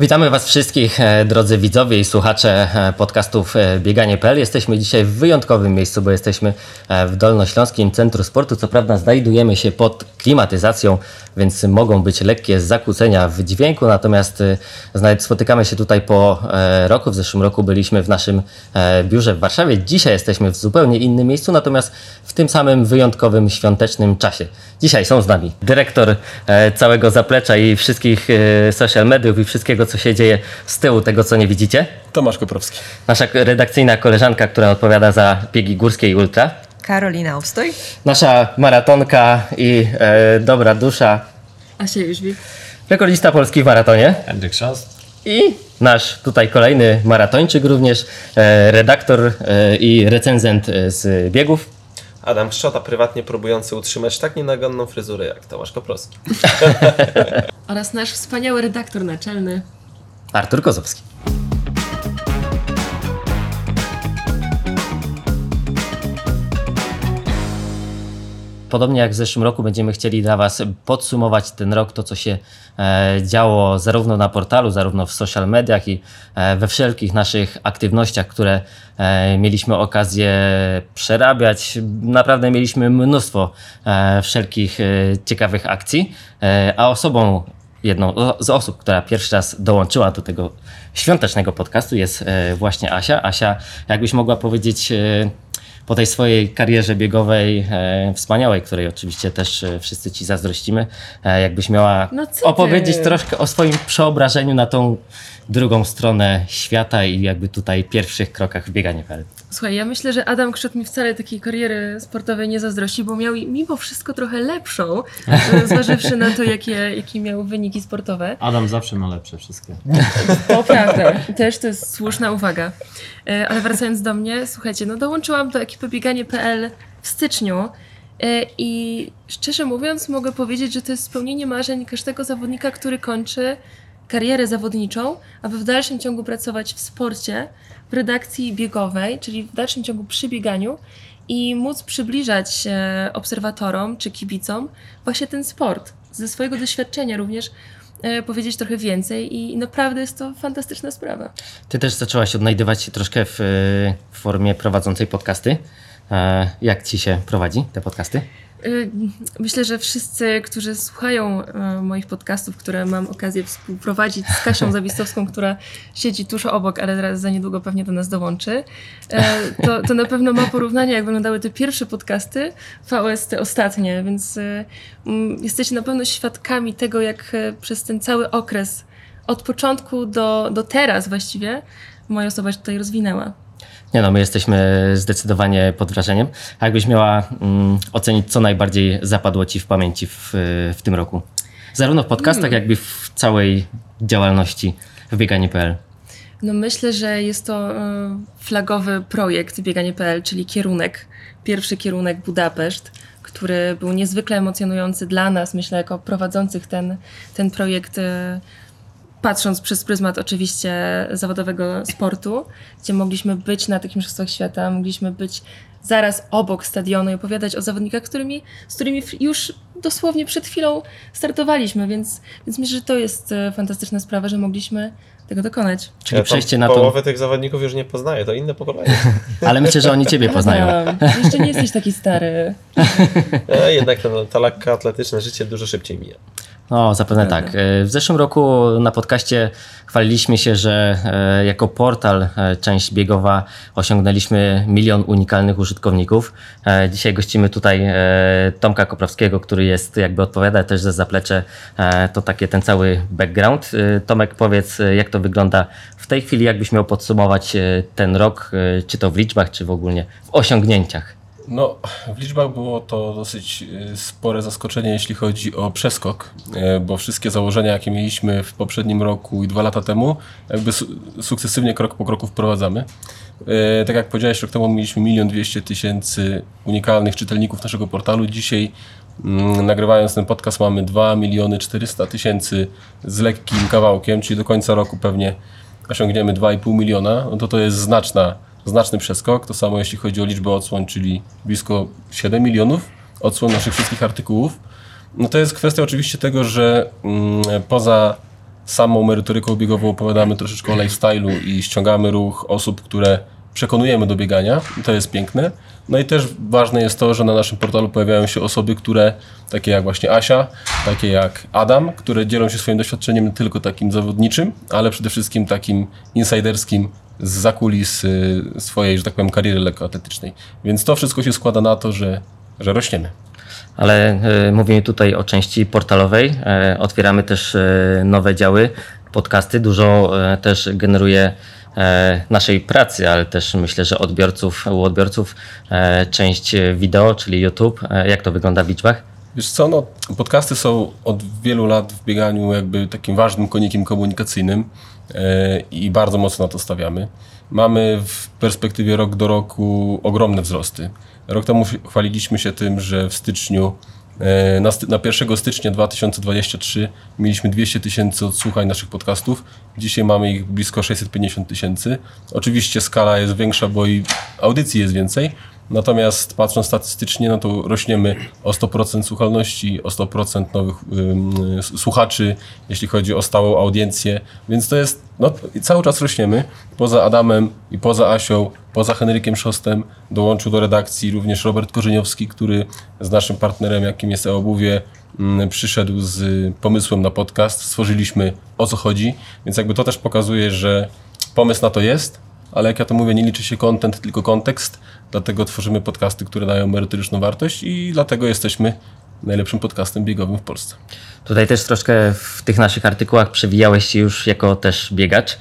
Witamy Was wszystkich, e, drodzy widzowie i słuchacze e, podcastów e, Bieganie.pl. Jesteśmy dzisiaj w wyjątkowym miejscu, bo jesteśmy w Dolnośląskim Centrum Sportu. Co prawda znajdujemy się pod klimatyzacją, więc mogą być lekkie zakłócenia w dźwięku, natomiast spotykamy się tutaj po roku. W zeszłym roku byliśmy w naszym biurze w Warszawie. Dzisiaj jesteśmy w zupełnie innym miejscu, natomiast w tym samym wyjątkowym świątecznym czasie. Dzisiaj są z nami dyrektor całego zaplecza i wszystkich social mediów i wszystkiego, co się dzieje z tyłu tego, co nie widzicie. Tomasz Koprowski. Nasza redakcyjna koleżanka, która odpowiada za biegi górskie i ultra. Karolina Obstoj. Nasza maratonka i e, dobra dusza, Asia Jóźwik. rekordista Polski w maratonie. Andrzej Chrzast. I nasz tutaj kolejny maratończyk również, e, redaktor e, i recenzent e, z biegów. Adam Szczota, prywatnie próbujący utrzymać tak nienaganną fryzurę jak Tomasz Koprowski. Oraz nasz wspaniały redaktor naczelny. Artur Kozowski. Podobnie jak w zeszłym roku będziemy chcieli dla Was podsumować ten rok, to co się e, działo zarówno na portalu, zarówno w social mediach i e, we wszelkich naszych aktywnościach, które e, mieliśmy okazję przerabiać. Naprawdę mieliśmy mnóstwo wszelkich ciekawych akcji, a osobą jedną z osób, która pierwszy raz dołączyła do tego świątecznego podcastu jest e, właśnie Asia. Asia, jakbyś mogła powiedzieć e, po tej swojej karierze biegowej e, wspaniałej, której oczywiście też wszyscy Ci zazdrościmy, jakbyś miała No opowiedzieć troszkę o swoim przeobrażeniu na tą drugą stronę świata i jakby tutaj pierwszych krokach w bieganie PL. Słuchaj, ja myślę, że Adam Krzot mi wcale takiej kariery sportowej nie zazdrości, bo miał mimo wszystko trochę lepszą, zważywszy na to, jakie, jakie miał wyniki sportowe. Adam zawsze ma lepsze wszystkie. To prawda. Też to jest słuszna uwaga. E, Ale wracając do mnie, słuchajcie, no dołączyłam do ekipy bieganie.pl w styczniu e, i szczerze mówiąc mogę powiedzieć, że to jest spełnienie marzeń każdego zawodnika, który kończy karierę zawodniczą, aby w dalszym ciągu pracować w sporcie, w redakcji biegowej, czyli w dalszym ciągu przy bieganiu i móc przybliżać obserwatorom czy kibicom właśnie ten sport. Ze swojego doświadczenia również e, powiedzieć trochę więcej i naprawdę jest to fantastyczna sprawa. Ty też zaczęłaś odnajdywać się troszkę w, e, w formie prowadzącej podcasty. E, Jak Ci się prowadzi te podcasty? Y, Myślę, że wszyscy, którzy słuchają e, moich podcastów, które mam okazję współprowadzić z Kasią Zawistowską, która siedzi tuż obok, ale zaraz za niedługo pewnie do nas dołączy, e, to, to na pewno ma porównanie, jak wyglądały te pierwsze podcasty, VS te ostatnie, więc jesteście na pewno świadkami tego, jak przez ten cały okres, od początku do, do teraz właściwie, moja osoba się tutaj rozwinęła. Nie no, my jesteśmy zdecydowanie pod wrażeniem. A jakbyś miała mm, ocenić, co najbardziej zapadło Ci w pamięci w, w tym roku? Zarówno w podcastach, jak i w całej działalności w bieganie.pl. No myślę, że jest to e, flagowy projekt Bieganie.pl, czyli kierunek, pierwszy kierunek Budapeszt, który był niezwykle emocjonujący dla nas, myślę, jako prowadzących ten, ten projekt, e, patrząc przez pryzmat oczywiście zawodowego sportu, gdzie mogliśmy być na tych mistrzostwach świata, mogliśmy być zaraz obok stadionu i opowiadać o zawodnikach, z którymi, z którymi już dosłownie przed chwilą startowaliśmy, więc, więc myślę, że to jest e, fantastyczna sprawa, że mogliśmy tego dokonać. Czyli Ja przejście na to. Połowę tych zawodników już nie poznaję, to inne pokolenie. Ale myślę, że oni Ciebie poznają. Adam, jeszcze nie jesteś taki stary. E, jednak to, to lekko atletyczne życie dużo szybciej mija. No, zapewne tak. E, W zeszłym roku na podcaście chwaliliśmy się, że e, jako portal e, część biegowa osiągnęliśmy milion unikalnych użytkowników. Dzisiaj gościmy tutaj Tomka Koprawskiego, który jest, jakby odpowiada też za zaplecze, to takie ten cały background. Tomek, powiedz, jak to wygląda w tej chwili, jakbyś miał podsumować ten rok, czy to w liczbach, czy w ogólnie w osiągnięciach. No, w liczbach było to dosyć y, spore zaskoczenie, jeśli chodzi o przeskok, y, bo wszystkie założenia, jakie mieliśmy w poprzednim roku i dwa lata temu, jakby su sukcesywnie krok po kroku wprowadzamy. Y, Tak jak powiedziałeś, rok temu mieliśmy milion dwieście tysięcy unikalnych czytelników naszego portalu. Dzisiaj, mm, nagrywając ten podcast, mamy 2 miliony 400 tysięcy z lekkim kawałkiem, czyli do końca roku pewnie osiągniemy 2,5 miliona. No to to jest znaczna znaczny przeskok. To samo jeśli chodzi o liczbę odsłon, czyli blisko 7 milionów odsłon naszych wszystkich artykułów. No to jest kwestia oczywiście tego, że mm, poza samą merytoryką biegową opowiadamy troszeczkę o lifestyle'u i ściągamy ruch osób, które przekonujemy do biegania. To jest piękne. No i też ważne jest to, że na naszym portalu pojawiają się osoby, które, takie jak właśnie Asia, takie jak Adam, które dzielą się swoim doświadczeniem nie tylko takim zawodniczym, ale przede wszystkim takim insiderskim z zakulis swojej, że tak powiem, kariery lekkoatletycznej. Więc to wszystko się składa na to, że, że rośniemy. Ale y, mówimy tutaj o części portalowej. E, otwieramy też e, nowe działy, podcasty. Dużo też generuje naszej pracy, ale też myślę, że odbiorców, u odbiorców część wideo, czyli YouTube. Jak to wygląda w liczbach? Wiesz co, no, podcasty są od wielu lat w bieganiu jakby takim ważnym konikiem komunikacyjnym i bardzo mocno na to stawiamy. Mamy w perspektywie rok do roku ogromne wzrosty. Rok temu chwaliliśmy się tym, że w styczniu, e, na, na 1 stycznia 2023 mieliśmy 200 tysięcy odsłuchań naszych podcastów. Dzisiaj mamy ich blisko 650 tysięcy. Oczywiście skala jest większa, bo i audycji jest więcej, Natomiast patrząc statystycznie, no to rośniemy o 100% słuchalności, o 100% nowych słuchaczy, jeśli chodzi o stałą audiencję, więc to jest, no cały czas rośniemy. Poza Adamem i poza Asią, poza Henrykiem Szostem dołączył do redakcji również Robert Korzeniowski, który z naszym partnerem, jakim jest e-obuwie, przyszedł z y, pomysłem na podcast. Stworzyliśmy o co chodzi, więc jakby to też pokazuje, że pomysł na to jest, ale jak ja to mówię, nie liczy się content, tylko kontekst. Dlatego tworzymy podcasty, które dają merytoryczną wartość i dlatego jesteśmy najlepszym podcastem biegowym w Polsce. Tutaj też troszkę w tych naszych artykułach przewijałeś się już jako też biegacz.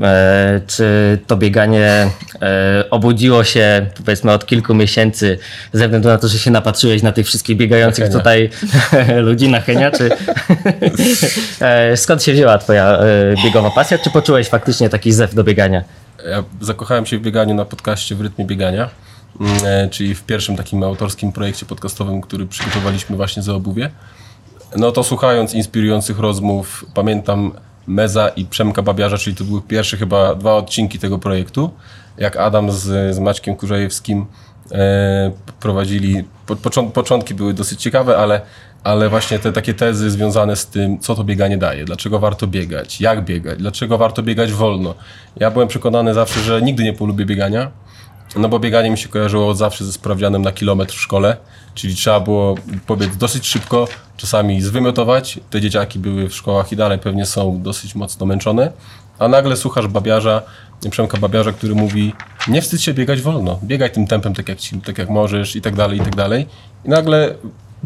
E, czy to bieganie e, obudziło się powiedzmy od kilku miesięcy ze względu na to, że się napatrzyłeś na tych wszystkich biegających Henia. tutaj ludzi na Henia, czy e, skąd się wzięła twoja biegowa pasja, czy poczułeś faktycznie taki zew do biegania? Ja zakochałem się w bieganiu na podcaście w rytmie biegania, mm, e, czyli w pierwszym takim autorskim projekcie podcastowym, który przygotowaliśmy właśnie za obuwie. No to słuchając inspirujących rozmów, pamiętam Meza i Przemka Babiarza, czyli to były pierwsze chyba dwa odcinki tego projektu, jak Adam z, z Maćkiem Kurzajewskim e, prowadzili, po, począ- początki były dosyć ciekawe, ale, ale właśnie te takie tezy związane z tym, co to bieganie daje, dlaczego warto biegać, jak biegać, dlaczego warto biegać wolno. Ja byłem przekonany zawsze, że nigdy nie polubię biegania, no bo bieganie mi się kojarzyło od zawsze ze sprawdzianem na kilometr w szkole, czyli trzeba było pobiec dosyć szybko, czasami zwymiotować. Te dzieciaki były w szkołach i dalej pewnie są dosyć mocno męczone. A nagle słuchasz babiarza, Przemka Babiarza, który mówi nie wstydź się biegać wolno, biegaj tym tempem tak jak, ci, tak jak możesz i tak dalej, i tak dalej. I nagle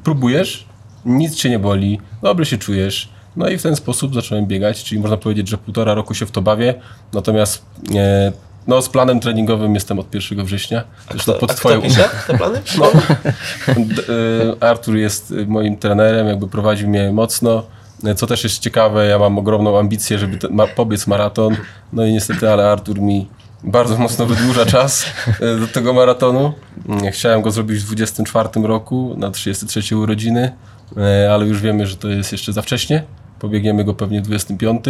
próbujesz, nic cię nie boli, dobrze się czujesz. No i w ten sposób zacząłem biegać, czyli można powiedzieć, że półtora roku się w to bawię, natomiast e, no, z planem treningowym jestem od 1 września. Zresztą Kto, a kto pisze te plany? no, y, Artur jest y, moim trenerem, jakby prowadził mnie mocno. Y, Co też jest ciekawe, ja mam ogromną ambicję, żeby te, ma, pobiec maraton. No i niestety, ale Artur mi bardzo mocno wydłuża czas do tego maratonu. Chciałem go zrobić w 24 roku, na 33 urodziny, ale już wiemy, że to jest jeszcze za wcześnie. Pobiegniemy go pewnie w 25.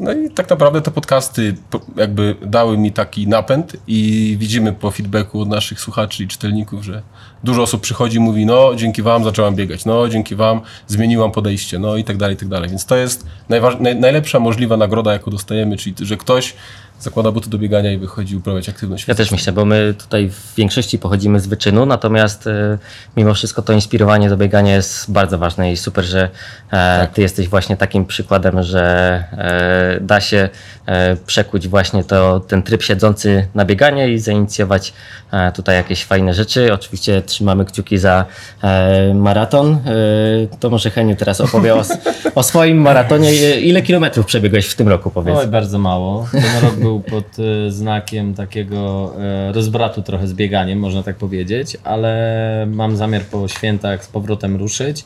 No i tak naprawdę te podcasty po- jakby dały mi taki napęd i widzimy po feedbacku od naszych słuchaczy i czytelników, że dużo osób przychodzi i mówi, no dzięki wam zacząłem biegać, no dzięki wam zmieniłam podejście, no i tak dalej, i tak dalej. Więc to jest najlepsza możliwa nagroda, jaką dostajemy, czyli że ktoś zakłada buty do biegania i wychodzi uprawiać aktywność Ja też myślę, bo my tutaj w większości pochodzimy z wyczynu, natomiast e, mimo wszystko to inspirowanie do biegania jest bardzo ważne i super, że e, ty jesteś właśnie takim przykładem, że e, da się e, przekuć właśnie to, ten tryb siedzący na bieganie i zainicjować tutaj jakieś fajne rzeczy. Oczywiście trzymamy kciuki za maraton. To może Heniu teraz opowie o, o swoim maratonie. Ile kilometrów przebiegłeś w tym roku, powiedz? Oj, bardzo mało. Ten rok był pod e, znakiem takiego e, rozbratu trochę z bieganiem, można tak powiedzieć, ale mam zamiar po świętach z powrotem ruszyć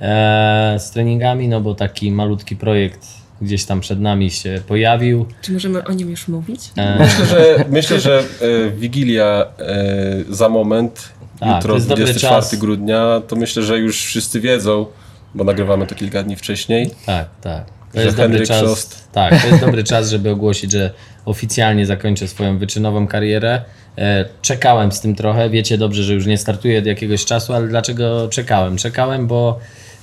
e, z treningami, no bo taki malutki projekt gdzieś tam przed nami się pojawił. Czy możemy o nim już mówić? Myślę, że, myślę, że Wigilia za moment, Tak, jutro jest dobry 24 czas. grudnia, to myślę, że już wszyscy wiedzą, bo nagrywamy to kilka dni wcześniej. Tak, tak. To jest dobry czas. Szost. Tak, to jest dobry czas, żeby ogłosić, że oficjalnie zakończę swoją wyczynową karierę. E, Czekałem z tym trochę. Wiecie dobrze, że już nie startuję od jakiegoś czasu, ale dlaczego czekałem? Czekałem, bo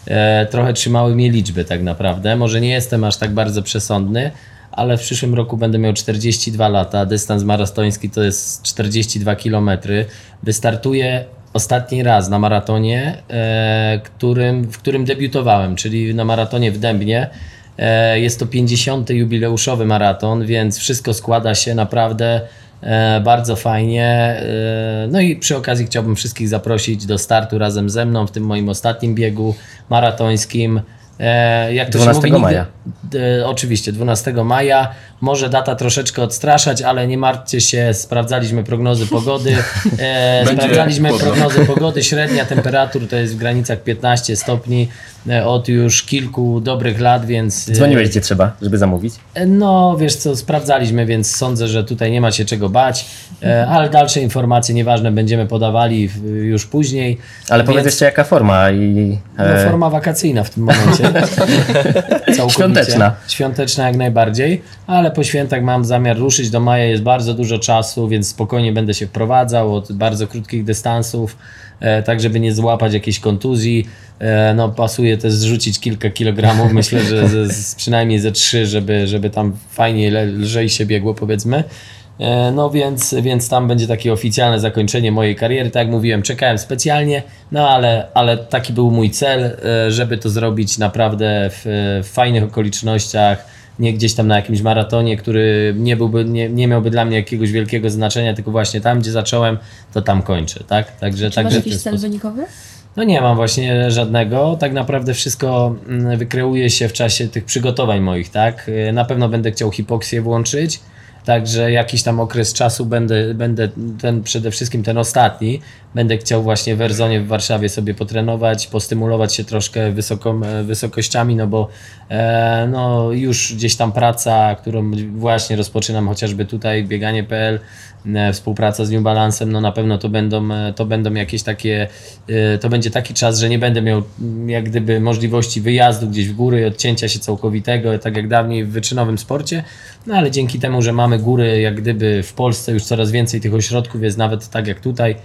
e, trochę trzymały mnie liczby tak naprawdę. Może nie jestem aż tak bardzo przesądny, ale w przyszłym roku będę miał 42 lata. Dystans maratoński to jest 42 km. Wystartuję ostatni raz na maratonie, e, którym, w którym debiutowałem, czyli na maratonie w Dębnie. E, jest to 50. jubileuszowy maraton, więc wszystko składa się naprawdę e, bardzo fajnie. E, no i przy okazji chciałbym wszystkich zaprosić do startu razem ze mną w tym moim ostatnim biegu maratońskim. E, jak to 12 się mówi, maja. Nigdy, e, oczywiście, 12 maja. Może data troszeczkę odstraszać, ale nie martwcie się, sprawdzaliśmy prognozy pogody. E, sprawdzaliśmy chłodno. prognozy pogody. Średnia temperatur to jest w granicach 15 stopni e, od już kilku dobrych lat, więc. Dzwoniłeś gdzie trzeba, żeby zamówić. no, wiesz co, sprawdzaliśmy, więc sądzę, że tutaj nie ma się czego bać, e, ale dalsze informacje, nieważne, będziemy podawali już później. Ale powiedz Więc- jeszcze jaka forma i... no, forma wakacyjna w tym momencie. Całkowicie. Świąteczna. Świąteczna jak najbardziej, ale po świętach mam zamiar ruszyć. Do maja jest bardzo dużo czasu, więc spokojnie będę się wprowadzał od bardzo krótkich dystansów, e, tak żeby nie złapać jakiejś kontuzji. E, no, pasuje też zrzucić kilka kilogramów, myślę, że z, z, przynajmniej ze trzy, żeby, żeby tam fajniej, le- lżej się biegło powiedzmy. E, No więc, więc tam będzie takie oficjalne zakończenie mojej kariery. Tak jak mówiłem, czekałem specjalnie, no ale, ale taki był mój cel, e, żeby to zrobić naprawdę w, w fajnych okolicznościach, nie gdzieś tam na jakimś maratonie, który nie, byłby, nie, nie miałby dla mnie jakiegoś wielkiego znaczenia, tylko właśnie tam, gdzie zacząłem, to tam kończę, tak? Także, Czy masz także ten jakiś cel wynikowy? No nie mam właśnie żadnego. Tak naprawdę wszystko mm, wykreuje się w czasie tych przygotowań moich, tak? Y, Na pewno będę chciał hipoksję włączyć. Także jakiś tam okres czasu będę, będę ten przede wszystkim ten ostatni, będę chciał właśnie w Erzonie w Warszawie sobie potrenować, postymulować się troszkę wysoką, e, wysokościami, no bo e, no już gdzieś tam praca, którą właśnie rozpoczynam chociażby tutaj, bieganie.pl, współpraca z New Balancem, no na pewno to będą, e, to będą jakieś takie, e, to będzie taki czas, że nie będę miał mm, jak gdyby możliwości wyjazdu gdzieś w góry, odcięcia się całkowitego, tak jak dawniej w wyczynowym sporcie, no ale dzięki temu, że mamy góry jak gdyby w Polsce już coraz więcej tych ośrodków jest nawet tak jak tutaj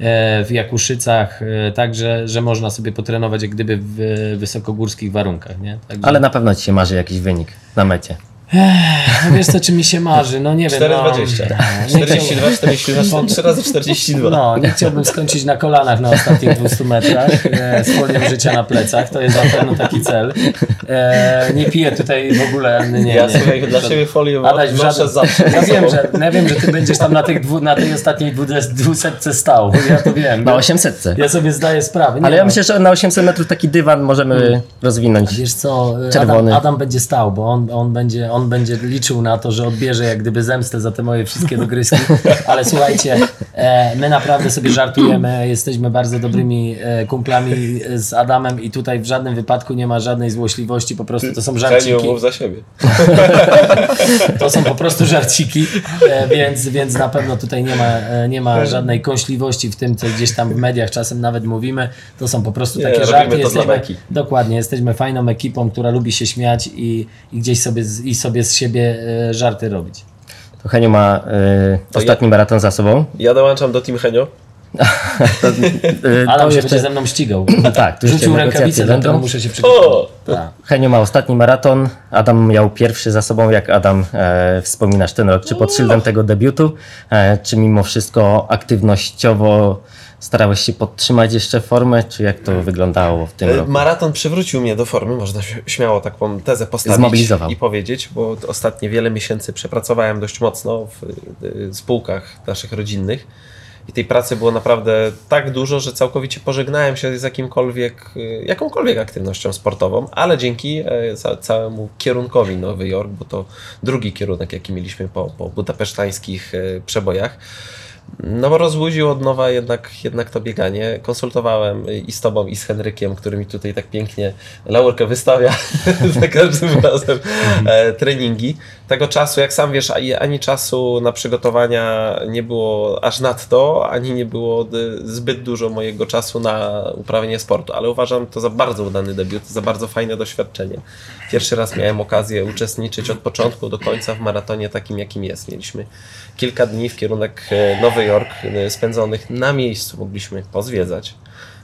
e, w Jakuszycach, e, także, że można sobie potrenować jak gdyby w wysokogórskich warunkach, nie? Także, Ale na pewno ci się marzy jakiś wynik na mecie. No wiesz co, czy mi się marzy, no nie wiem. 4,20. No, nie 42, 42, 3 razy 42. No, nie chciałbym skończyć na kolanach na ostatnich 200 metrach e, z foliem życia na plecach, to jest na pewno taki cel. E, nie piję tutaj w ogóle, nie, nie. Ja słuchaj, dla siebie folię Adaś, w żaden- zawsze. Ja wiem, że, ja wiem, że ty będziesz tam na, tych dwu, na tej ostatniej dwudes- dwusetce stał, ja to wiem. Na 800. Ja sobie zdaję sprawę. Nie Ale ja no. myślę, że na 800 metrów taki dywan możemy rozwinąć. Wiesz co, Czerwony. Adam, Adam będzie stał, bo on, on, będzie, on będzie liczył na to, że odbierze jak gdyby zemstę za te moje wszystkie dogryzki. Ale słuchajcie, my naprawdę sobie żartujemy, jesteśmy bardzo dobrymi e, kumplami z Adamem i tutaj w żadnym wypadku nie ma żadnej złośliwości, po prostu to są żarciki. mów za siebie. To są po prostu żarciki, e, więc, więc na pewno tutaj nie ma, e, nie ma żadnej kąśliwości w tym, co gdzieś tam w mediach czasem nawet mówimy. To są po prostu Nie, takie robimy żarty. beki. dokładnie, jesteśmy fajną ekipą, która lubi się śmiać i, i gdzieś sobie z, i sobie z siebie e, żarty robić. To Heniu ma y, To ostatni maraton za sobą. Ja dołączam do Team Henio. Y, Adam to się jeszcze- będzie ze mną ścigał. Tak, tu jeszcze Rzucił negocjacje dlatego będą. muszę się przygotować. O! Tak. Heniu ma ostatni maraton, Adam miał pierwszy za sobą. Jak Adam e, wspominasz ten rok? Czy pod szyldem tego debiutu, e, czy mimo wszystko aktywnościowo starałeś się podtrzymać jeszcze formę, czy jak to wyglądało w tym E, roku? Maraton przywrócił mnie do formy, można śm- śmiało taką tezę postawić Zmobilizował. i powiedzieć, bo ostatnie wiele miesięcy przepracowałem dość mocno w y, spółkach naszych rodzinnych i tej pracy było naprawdę tak dużo, że całkowicie pożegnałem się z jakimkolwiek, y, jakąkolwiek aktywnością sportową, ale dzięki e, ca całemu kierunkowi Nowy Jork, bo to drugi kierunek, jaki mieliśmy po, po budapesztańskich e, przebojach, no bo rozbudził od nowa jednak, jednak to bieganie. Konsultowałem i z tobą, i z Henrykiem, który mi tutaj tak pięknie laurkę wystawia za każdym razem e, treningi. Tego czasu, jak sam wiesz, ani, czasu na przygotowania nie było aż nadto, ani nie było zbyt dużo mojego czasu na uprawianie sportu, ale uważam to za bardzo udany debiut, za bardzo fajne doświadczenie. Pierwszy raz miałem okazję uczestniczyć od początku do końca w maratonie takim, jakim jest. Mieliśmy kilka dni w kierunek e, Nowy Jork e, spędzonych na miejscu. Mogliśmy pozwiedzać,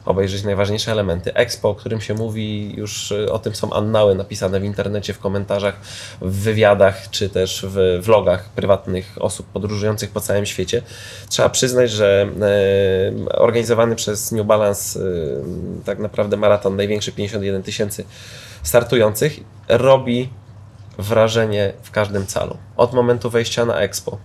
obejrzeć najważniejsze elementy. Expo, o którym się mówi, już y, o tym są annały napisane w internecie, w komentarzach, w wywiadach, czy też w vlogach prywatnych osób podróżujących po całym świecie. Trzeba przyznać, że organizowany przez New Balance e, tak naprawdę maraton, największy 51 tysięcy startujących, robi wrażenie w każdym calu. Od momentu wejścia na Expo,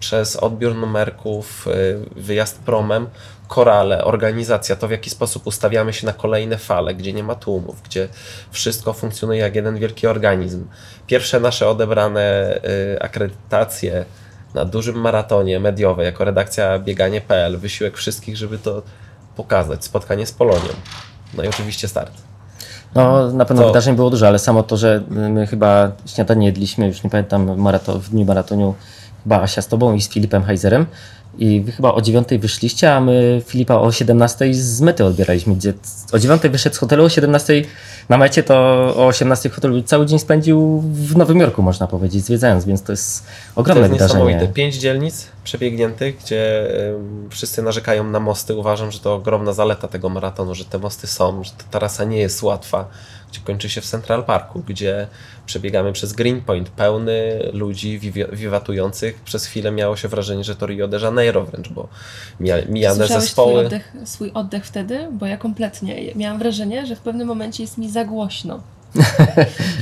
przez odbiór numerków, y, wyjazd promem, korale, organizacja, to w jaki sposób ustawiamy się na kolejne fale, gdzie nie ma tłumów, gdzie wszystko funkcjonuje jak jeden wielki organizm. Pierwsze nasze odebrane y, akredytacje na dużym maratonie mediowe jako redakcja bieganie.pl, wysiłek wszystkich, żeby to pokazać, spotkanie z Polonią. No i oczywiście start. No, na pewno To- wydarzeń było dużo, ale samo to, że my chyba śniadanie jedliśmy, już nie pamiętam, w, dniu maratonu, chyba Asia z tobą i z Filipem Heizerem. I wy chyba o 9 wyszliście, a my Filipa o 17 z mety odbieraliśmy. Gdzie o 9 wyszedł z hotelu, o 17 na mecie, to o 18 w hotelu cały dzień spędził w Nowym Jorku, można powiedzieć, zwiedzając, więc to jest To ogromne jest niesamowite. wydarzenie. Pięć dzielnic przebiegniętych, gdzie wszyscy narzekają na mosty. Uważam, że to ogromna zaleta tego maratonu, że te mosty są, że ta trasa nie jest łatwa, kończy się w Central Parku, gdzie przebiegamy przez Greenpoint, pełny ludzi wiwi- wiwatujących. Przez chwilę miało się wrażenie, że to Rio de Janeiro wręcz, bo mija, mijane Słyszałeś zespoły. Swój oddech, swój oddech wtedy? Bo ja kompletnie. Miałam wrażenie, że w pewnym momencie jest mi za głośno.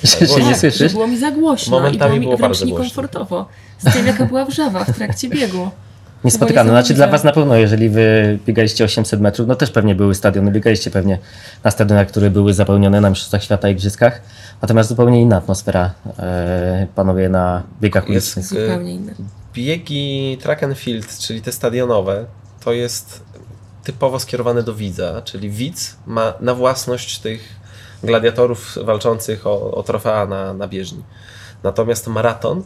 Że się nie Tak, że słyszysz? było mi za głośno Momentami i było mi było wręcz bardzo niekomfortowo. Z tym, jaka była wrzawa w trakcie biegu. Niespotykane. Znaczy dla. Was na pewno, jeżeli Wy biegaliście 800 metrów, no też pewnie były stadiony, biegaliście pewnie na stadionach, które były zapełnione na Mistrzostwach Świata i Igrzyskach, natomiast zupełnie inna atmosfera e, panuje na biegach Jest, ulicznych. y, Zupełnie inne. biegi track and field, czyli te stadionowe, to jest typowo skierowane do widza, czyli widz ma na własność tych gladiatorów walczących o, o trofea na, na bieżni. Natomiast maraton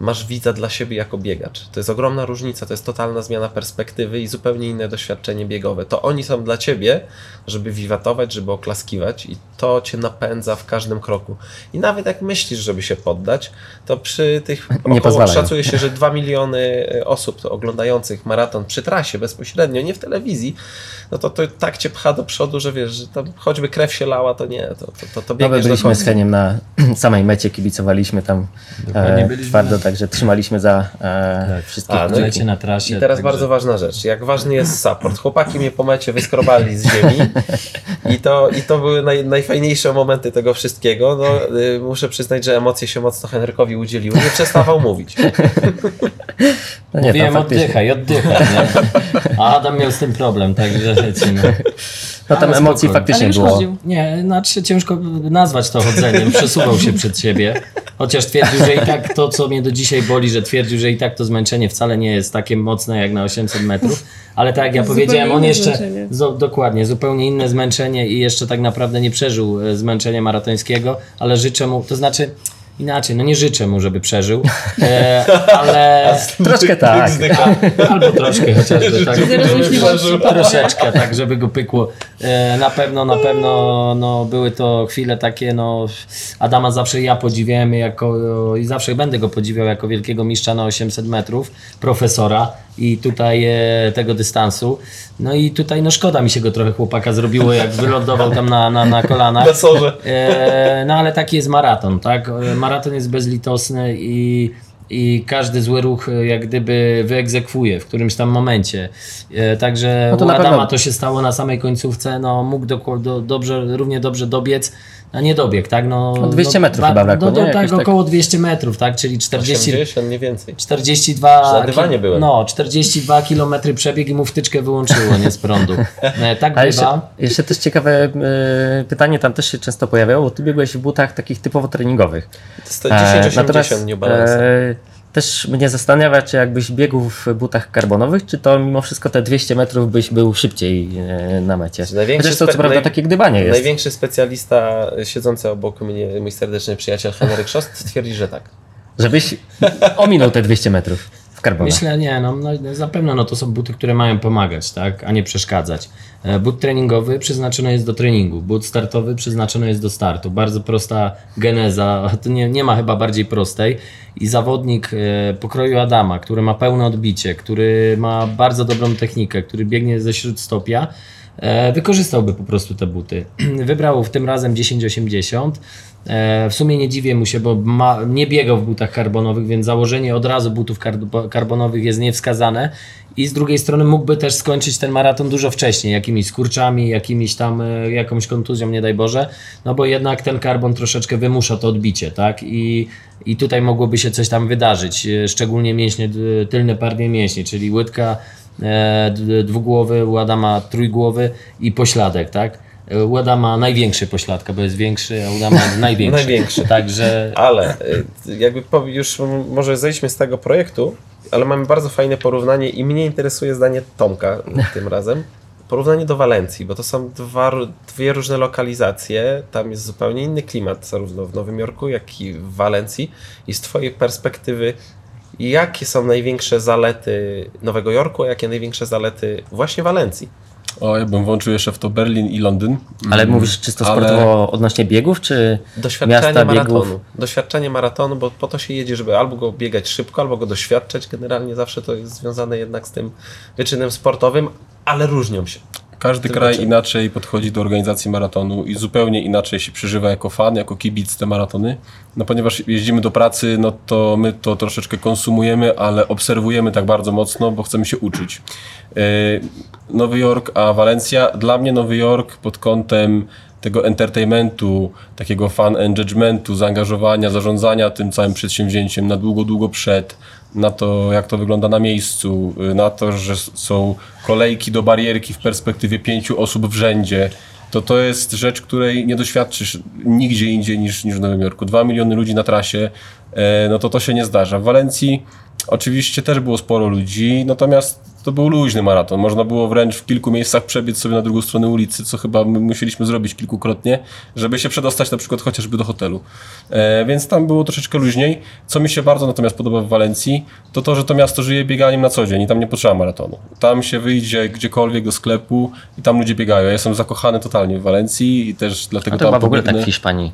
masz widza dla siebie jako biegacz. To jest ogromna różnica, to jest totalna zmiana perspektywy i zupełnie inne doświadczenie biegowe. To oni są dla ciebie, żeby wiwatować, żeby oklaskiwać i to cię napędza w każdym kroku. I nawet jak myślisz, żeby się poddać, to przy tych Nie około, pozwalają. szacuje się, że 2 miliony e, osób oglądających maraton przy trasie bezpośrednio, nie w telewizji, no to, to tak cię pcha do przodu, że wiesz, że tam choćby krew się lała, to nie, to, to, to, to No, biegniesz do byliśmy z. Heniem na samej mecie, kibicowaliśmy tam Dokładnie, e, twardo, także trzymaliśmy za e, Tak. wszystkich. A, no na trasie. I teraz także- bardzo ważna rzecz. Jak ważny jest support. Chłopaki mnie po mecie wyskrobali z ziemi i to, i to były naj, najfajniejsze momenty tego wszystkiego. No, y, muszę przyznać, że emocje się mocno Henrykowi udzieliły. Nie przestawał mówić. No nie, Mówiłem tam faktycznie. oddychaj, oddychaj, nie? A Adam miał z tym problem, także lecimy. No tam Ale emocji spokojnie. faktycznie było. chodził. Nie, znaczy ciężko nazwać to chodzeniem, przesuwał się przed siebie, chociaż twierdził, że i tak to, co mnie do dzisiaj boli, że twierdził, że i tak to zmęczenie wcale nie jest takie mocne jak na 800 metrów, ale tak jak ja Zupełnie powiedziałem, on inne jeszcze, zmęczenie. zo, dokładnie, zupełnie inne zmęczenie i jeszcze tak naprawdę nie przeżył e, zmęczenia maratońskiego, ale życzę mu, to znaczy inaczej, no nie życzę mu, żeby przeżył, e, ale... Troszkę tak. Albo troszkę chociażby, tak. Troszeczkę, tak, żeby go pykło. E, na pewno, na pewno no, były to chwile takie, no Adama zawsze ja podziwiałem jako i zawsze będę go podziwiał jako wielkiego mistrza na 800 metrów, profesora i tutaj e, tego dystansu. No i tutaj no szkoda mi się go trochę chłopaka zrobiło, jak wylądował tam na, na, na kolanach. Na sorze. E, no ale taki jest maraton, tak? E, Maraton jest bezlitosny i, i każdy zły ruch e, jak gdyby wyegzekwuje w którymś tam momencie. E, Także No to u na Adama pewno- to się stało na samej końcówce, no mógł do, do, dobrze, równie dobrze dobiec, nie dobieg, tak? No, No 200 no, metrów ba- chyba brakło, No, no nie? tak, tak. około 200 metrów, tak? Czyli 40, 80, nie więcej. 42 Na dywanie byłem. No, 42 km przebieg i mu wtyczkę wyłączyło, nie z prądu. E, Tak A jeszcze, bywa. jeszcze też ciekawe e, pytanie, tam też się często pojawiało, bo ty biegłeś w butach takich typowo treningowych. To 10-80 natomiast, New Balance. e, też mnie zastanawia, czy jakbyś biegł w butach karbonowych, czy to mimo wszystko te 200 metrów byś był szybciej e, na mecie. Największy Chociaż to co prawda takie gdybanie jest. Największy specjalista siedzący obok mnie, mój serdeczny przyjaciel Henryk Szost, twierdzi, że tak. Żebyś ominął te 200 metrów w karbonach. Myślę, nie, no, no zapewne no, to są buty, które mają pomagać, tak, a nie przeszkadzać. E, But treningowy przeznaczony jest do treningu, but startowy przeznaczony jest do startu. Bardzo prosta geneza, to nie, nie ma chyba bardziej prostej. I zawodnik e, pokroju Adama, który ma pełne odbicie, który ma bardzo dobrą technikę, który biegnie ze śródstopia, e, wykorzystałby po prostu te buty. Wybrał w tym razem 1080. E, w sumie nie dziwię mu się, bo ma, nie biegał w butach karbonowych, więc założenie od razu butów kar- karbonowych jest niewskazane. I z drugiej strony mógłby też skończyć ten maraton dużo wcześniej, jakimiś skurczami, jakimiś tam, e, jakąś kontuzją, nie daj Boże, no bo jednak ten karbon troszeczkę wymusza to odbicie, tak? I, i tutaj mogłoby się coś tam wydarzyć, e, szczególnie mięśnie, tylne partie mięśni, czyli łydka, e, dwugłowy, u Adama trójgłowy i pośladek, tak? E, U Adama największy pośladka, bo jest większy, a u Adama największy. Największy. Także Ale y, jakby już może zejdźmy z tego projektu, ale mamy bardzo fajne porównanie i mnie interesuje zdanie Tomka tym razem. Porównanie do Walencji, bo to są dwa, dwie różne lokalizacje. Tam jest zupełnie inny klimat, zarówno w Nowym Jorku, jak i w Walencji. I z Twojej perspektywy, jakie są największe zalety Nowego Jorku, a jakie największe zalety właśnie Walencji? O, ja bym włączył jeszcze w to Berlin i Londyn. Ale Mm, mówisz czysto ale- sportowo odnośnie biegów, czy Doświadczenie miasta maratonu. biegów? Doświadczenie maratonu, bo po to się jedzie, żeby albo go biegać szybko, albo go doświadczać. Generalnie zawsze to jest związane jednak z tym wyczynem sportowym, ale różnią się. Każdy kraj raczej. inaczej podchodzi do organizacji maratonu i zupełnie inaczej się przeżywa jako fan, jako kibic te maratony. No ponieważ jeździmy do pracy, no to my to troszeczkę konsumujemy, ale obserwujemy tak bardzo mocno, bo chcemy się uczyć. Yy, Nowy Jork, a Walencja. Dla mnie Nowy Jork pod kątem tego entertainmentu, takiego fan engagementu, zaangażowania, zarządzania tym całym przedsięwzięciem na długo, długo przed, na to, jak to wygląda na miejscu, y, na to, że są kolejki do barierki w perspektywie pięciu osób w rzędzie, to to jest rzecz, której nie doświadczysz nigdzie indziej niż, niż w Nowym Jorku. Dwa miliony ludzi na trasie, e, no to to się nie zdarza. W Walencji oczywiście też było sporo ludzi, natomiast to był luźny maraton. Można było wręcz w kilku miejscach przebiec sobie na drugą stronę ulicy, co chyba my musieliśmy zrobić kilkukrotnie, żeby się przedostać na przykład chociażby do hotelu. E, więc tam było troszeczkę luźniej. Co mi się bardzo natomiast podoba w Walencji, to to, że to miasto żyje bieganiem na co dzień i tam nie potrzeba maratonu. Tam się wyjdzie gdziekolwiek do sklepu i tam ludzie biegają. Ja jestem zakochany totalnie w Walencji i też dlatego No to tam chyba w ogóle tak w Hiszpanii.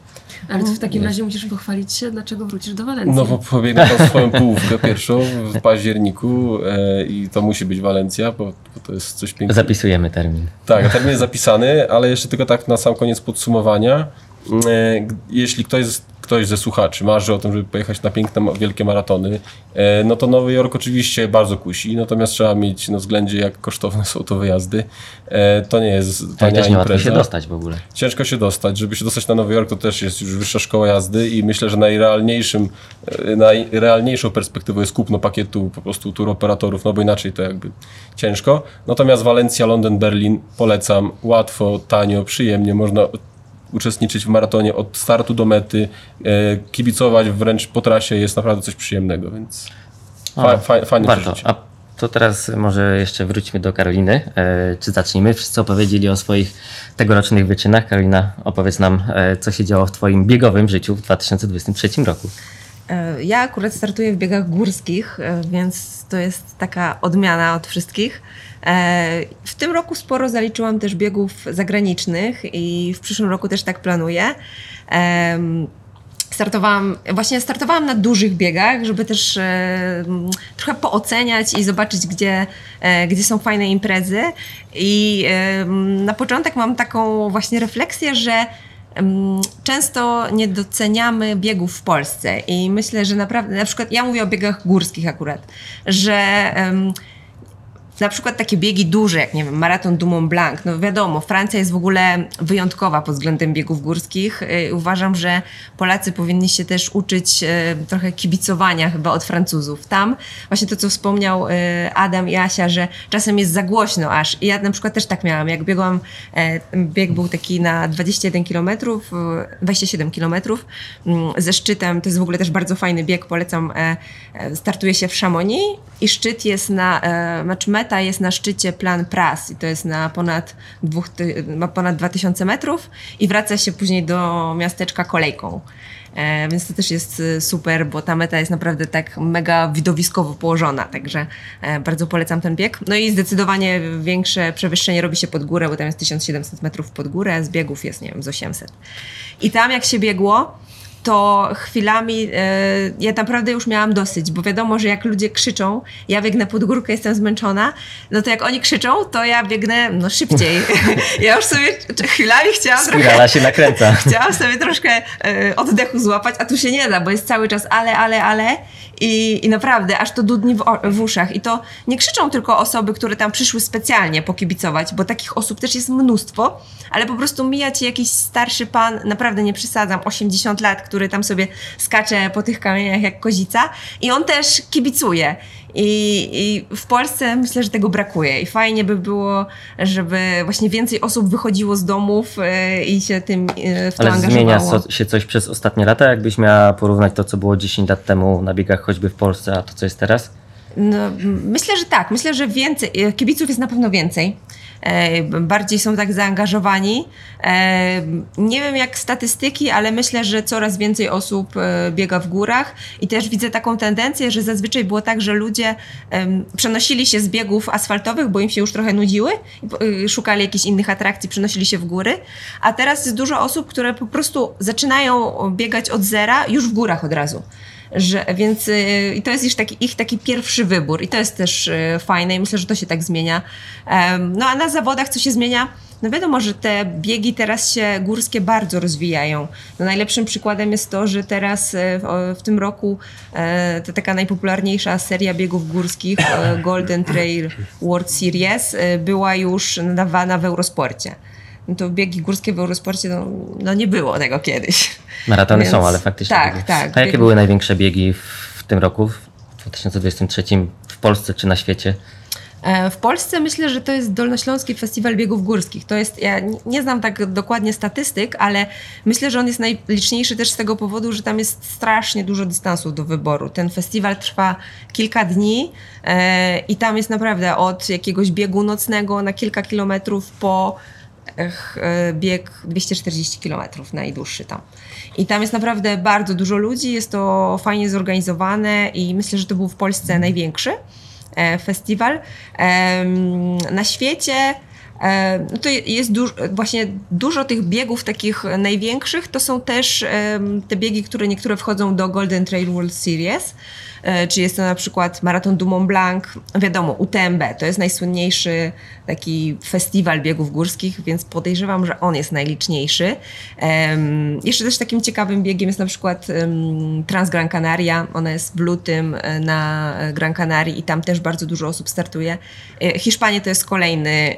Ale to w takim razie musisz pochwalić się, dlaczego wrócisz do Walencji. No bo pobiegnę tam swoją połówkę pierwszą w październiku e, i to musi być Walencja, bo, bo to jest coś pięknego. Zapisujemy termin. Tak, termin jest zapisany, ale jeszcze tylko tak na sam koniec podsumowania. E, Jeśli ktoś, ktoś ze słuchaczy marzy o tym, żeby pojechać na piękne, wielkie maratony, e, no to Nowy Jork oczywiście bardzo kusi, natomiast trzeba mieć na względzie, jak kosztowne są to wyjazdy. E, To nie jest tania też nie impreza się dostać w ogóle. ciężko się dostać. Żeby się dostać na Nowy Jork, to też jest już wyższa szkoła jazdy i myślę, że najrealniejszym, e, najrealniejszą perspektywą jest kupno pakietu po prostu tur operatorów, no bo inaczej to jakby ciężko. Natomiast Walencja, Londyn, Berlin polecam. Łatwo, tanio, przyjemnie. Można uczestniczyć w maratonie od startu do mety, e, kibicować wręcz po trasie jest naprawdę coś przyjemnego, więc fa, fa, fajnie Warto. A to teraz może jeszcze wróćmy do Karoliny. E, czy zacznijmy? Wszyscy opowiedzieli o swoich tegorocznych wyczynach. Karolina, opowiedz nam, e, co się działo w Twoim biegowym życiu w 2023 roku. E, Ja akurat startuję w biegach górskich, e, więc to jest taka odmiana od wszystkich. E, W tym roku sporo zaliczyłam też biegów zagranicznych i w przyszłym roku też tak planuję. Startowałam, właśnie startowałam na dużych biegach, żeby też trochę pooceniać i zobaczyć, gdzie, gdzie są fajne imprezy. I na początek mam taką właśnie refleksję, że często nie doceniamy biegów w Polsce i myślę, że naprawdę, na przykład ja mówię o biegach górskich akurat, że na przykład takie biegi duże, jak nie wiem, maraton du Mont Blanc, no wiadomo, Francja jest w ogóle wyjątkowa pod względem biegów górskich. Yy, Uważam, że Polacy powinni się też uczyć yy, trochę kibicowania chyba od Francuzów. Tam właśnie to, co wspomniał yy, Adam i Asia, że czasem jest za głośno aż. I ja na przykład też tak miałam. Jak biegłam, e, bieg był taki na 21 km, 27 km ze szczytem. To jest w ogóle też bardzo fajny bieg, polecam. e, e, Startuje się w Chamonix i szczyt jest na, znaczy meta jest na szczycie Plan Pras i to jest na ponad, dwóch, ma ponad 2000 metrów i wraca się później do miasteczka kolejką. E, więc to też jest e, super, bo ta meta jest naprawdę tak mega widowiskowo położona, także e, bardzo polecam ten bieg. No i zdecydowanie większe przewyższenie robi się pod górę, bo tam jest 1700 metrów pod górę, z biegów jest, nie wiem, z 800. I tam jak się biegło, to chwilami e, ja naprawdę już miałam dosyć, bo wiadomo, że jak ludzie krzyczą, ja biegnę pod górkę, jestem zmęczona, no to jak oni krzyczą, to ja biegnę no szybciej. ja już sobie chwilami chciałam trochę Spirala się nakręca. Chciałam sobie troszkę e, oddechu złapać, a tu się nie da, bo jest cały czas ale, ale, ale i, i naprawdę aż to dudni w, w uszach. I to nie krzyczą tylko osoby, które tam przyszły specjalnie pokibicować, bo takich osób też jest mnóstwo, ale po prostu mija ci jakiś starszy pan, naprawdę nie przesadzam, 80 lat, który tam sobie skacze po tych kamieniach jak kozica i on też kibicuje. I, I w Polsce myślę, że tego brakuje. I fajnie by było, żeby właśnie więcej osób wychodziło z domów e, i się tym e, w to Ale zmienia angażowało. so, się coś przez ostatnie lata? Jakbyś miała porównać to, co było 10 lat temu na biegach choćby w Polsce, a to, co jest teraz? No, myślę, że tak. Myślę, że więcej. e, Kibiców jest na pewno więcej. E, bardziej są tak zaangażowani. E, nie wiem jak statystyki, ale myślę, że coraz więcej osób e, biega w górach i też widzę taką tendencję, że zazwyczaj było tak, że ludzie przenosili się z biegów asfaltowych, bo im się już trochę nudziły, y, szukali jakichś innych atrakcji, przenosili się w góry, a teraz jest dużo osób, które po prostu zaczynają biegać od zera już w górach od razu. Że, więc y, i to jest ich taki, ich taki pierwszy wybór i to jest też y, fajne i myślę, że to się tak zmienia. No a na zawodach co się zmienia? No wiadomo, że te biegi teraz się górskie bardzo rozwijają. No najlepszym przykładem jest to, że teraz e, w, w tym roku e, to taka najpopularniejsza seria biegów górskich e, Golden Trail World Series e, była już nadawana w Eurosporcie. No to biegi górskie w Eurosporcie, no, no nie było tego kiedyś. Maratony Więc- są, ale faktycznie. tak, biegi. tak, A jakie były największe biegi w, tym roku, w 2023 w Polsce czy na świecie? E, W Polsce myślę, że to jest Dolnośląski Festiwal Biegów Górskich. To jest, ja nie- znam tak dokładnie statystyk, ale myślę, że on jest najliczniejszy też z tego powodu, że tam jest strasznie dużo dystansów do wyboru. Ten festiwal trwa kilka dni e, i tam jest naprawdę od jakiegoś biegu nocnego na kilka kilometrów po bieg 240 kilometrów najdłuższy tam. I tam jest naprawdę bardzo dużo ludzi, jest to fajnie zorganizowane i myślę, że to był w Polsce największy e, festiwal. Na świecie e, no to je- jest właśnie dużo tych biegów takich największych, to są też te biegi, które niektóre wchodzą do Golden Trail World Series, e, czy jest to na przykład Maraton du Mont Blanc, wiadomo, UTMB, to jest najsłynniejszy taki festiwal biegów górskich, więc podejrzewam, że on jest najliczniejszy. Em, jeszcze też takim ciekawym biegiem jest na przykład em, Trans Gran Canaria, ona jest w lutym e, na e, Gran Canaria i tam też bardzo dużo osób startuje. E, Hiszpania to jest kolejny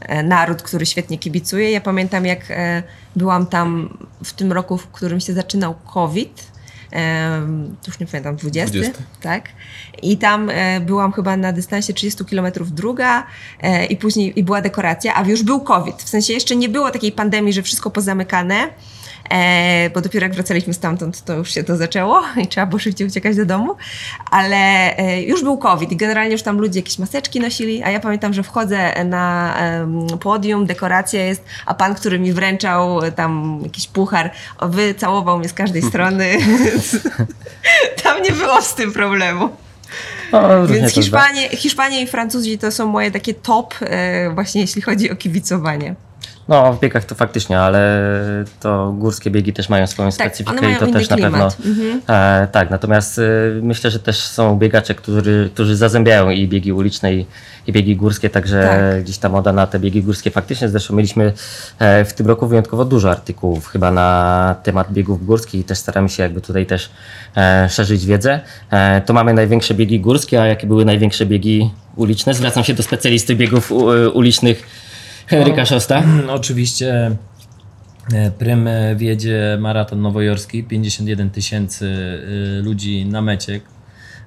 e, naród, który świetnie kibicuje. Ja pamiętam jak e, byłam tam w tym roku, w którym się zaczynał COVID, już nie pamiętam, 20, 20. tak? I tam e, byłam chyba na dystansie 30 km druga e, i później i była dekoracja, a już był COVID. W sensie jeszcze nie było takiej pandemii, że wszystko pozamykane, e, bo dopiero jak wracaliśmy stamtąd, to już się to zaczęło i trzeba było szybciej uciekać do domu, ale e, już był COVID i generalnie już tam ludzie jakieś maseczki nosili, a ja pamiętam, że wchodzę na podium, dekoracja jest, a pan, który mi wręczał tam jakiś puchar, wycałował mnie z każdej strony, tam nie było z tym problemu. Różnie Więc Hiszpanie, Hiszpanie i Francuzi to są moje takie top, e, właśnie jeśli chodzi o kibicowanie. No, w biegach to faktycznie, ale to górskie biegi też mają swoją specyfikę one mają i to też na pewno. Mhm. E, tak, natomiast e, myślę, że też są biegacze, którzy, którzy zazębiają i biegi uliczne, i, i biegi górskie, także Tak. gdzieś ta moda na te biegi górskie faktycznie. Zresztą mieliśmy e, w tym roku wyjątkowo dużo artykułów chyba na temat biegów górskich i też staramy się jakby tutaj też e, szerzyć wiedzę. E, to mamy największe biegi górskie, a jakie były największe biegi uliczne? Zwracam się do specjalisty biegów u, e, ulicznych Henryka Szosta. Oczywiście e, Prym e, wiedzie maraton nowojorski, 51 tysięcy e, ludzi na mecie.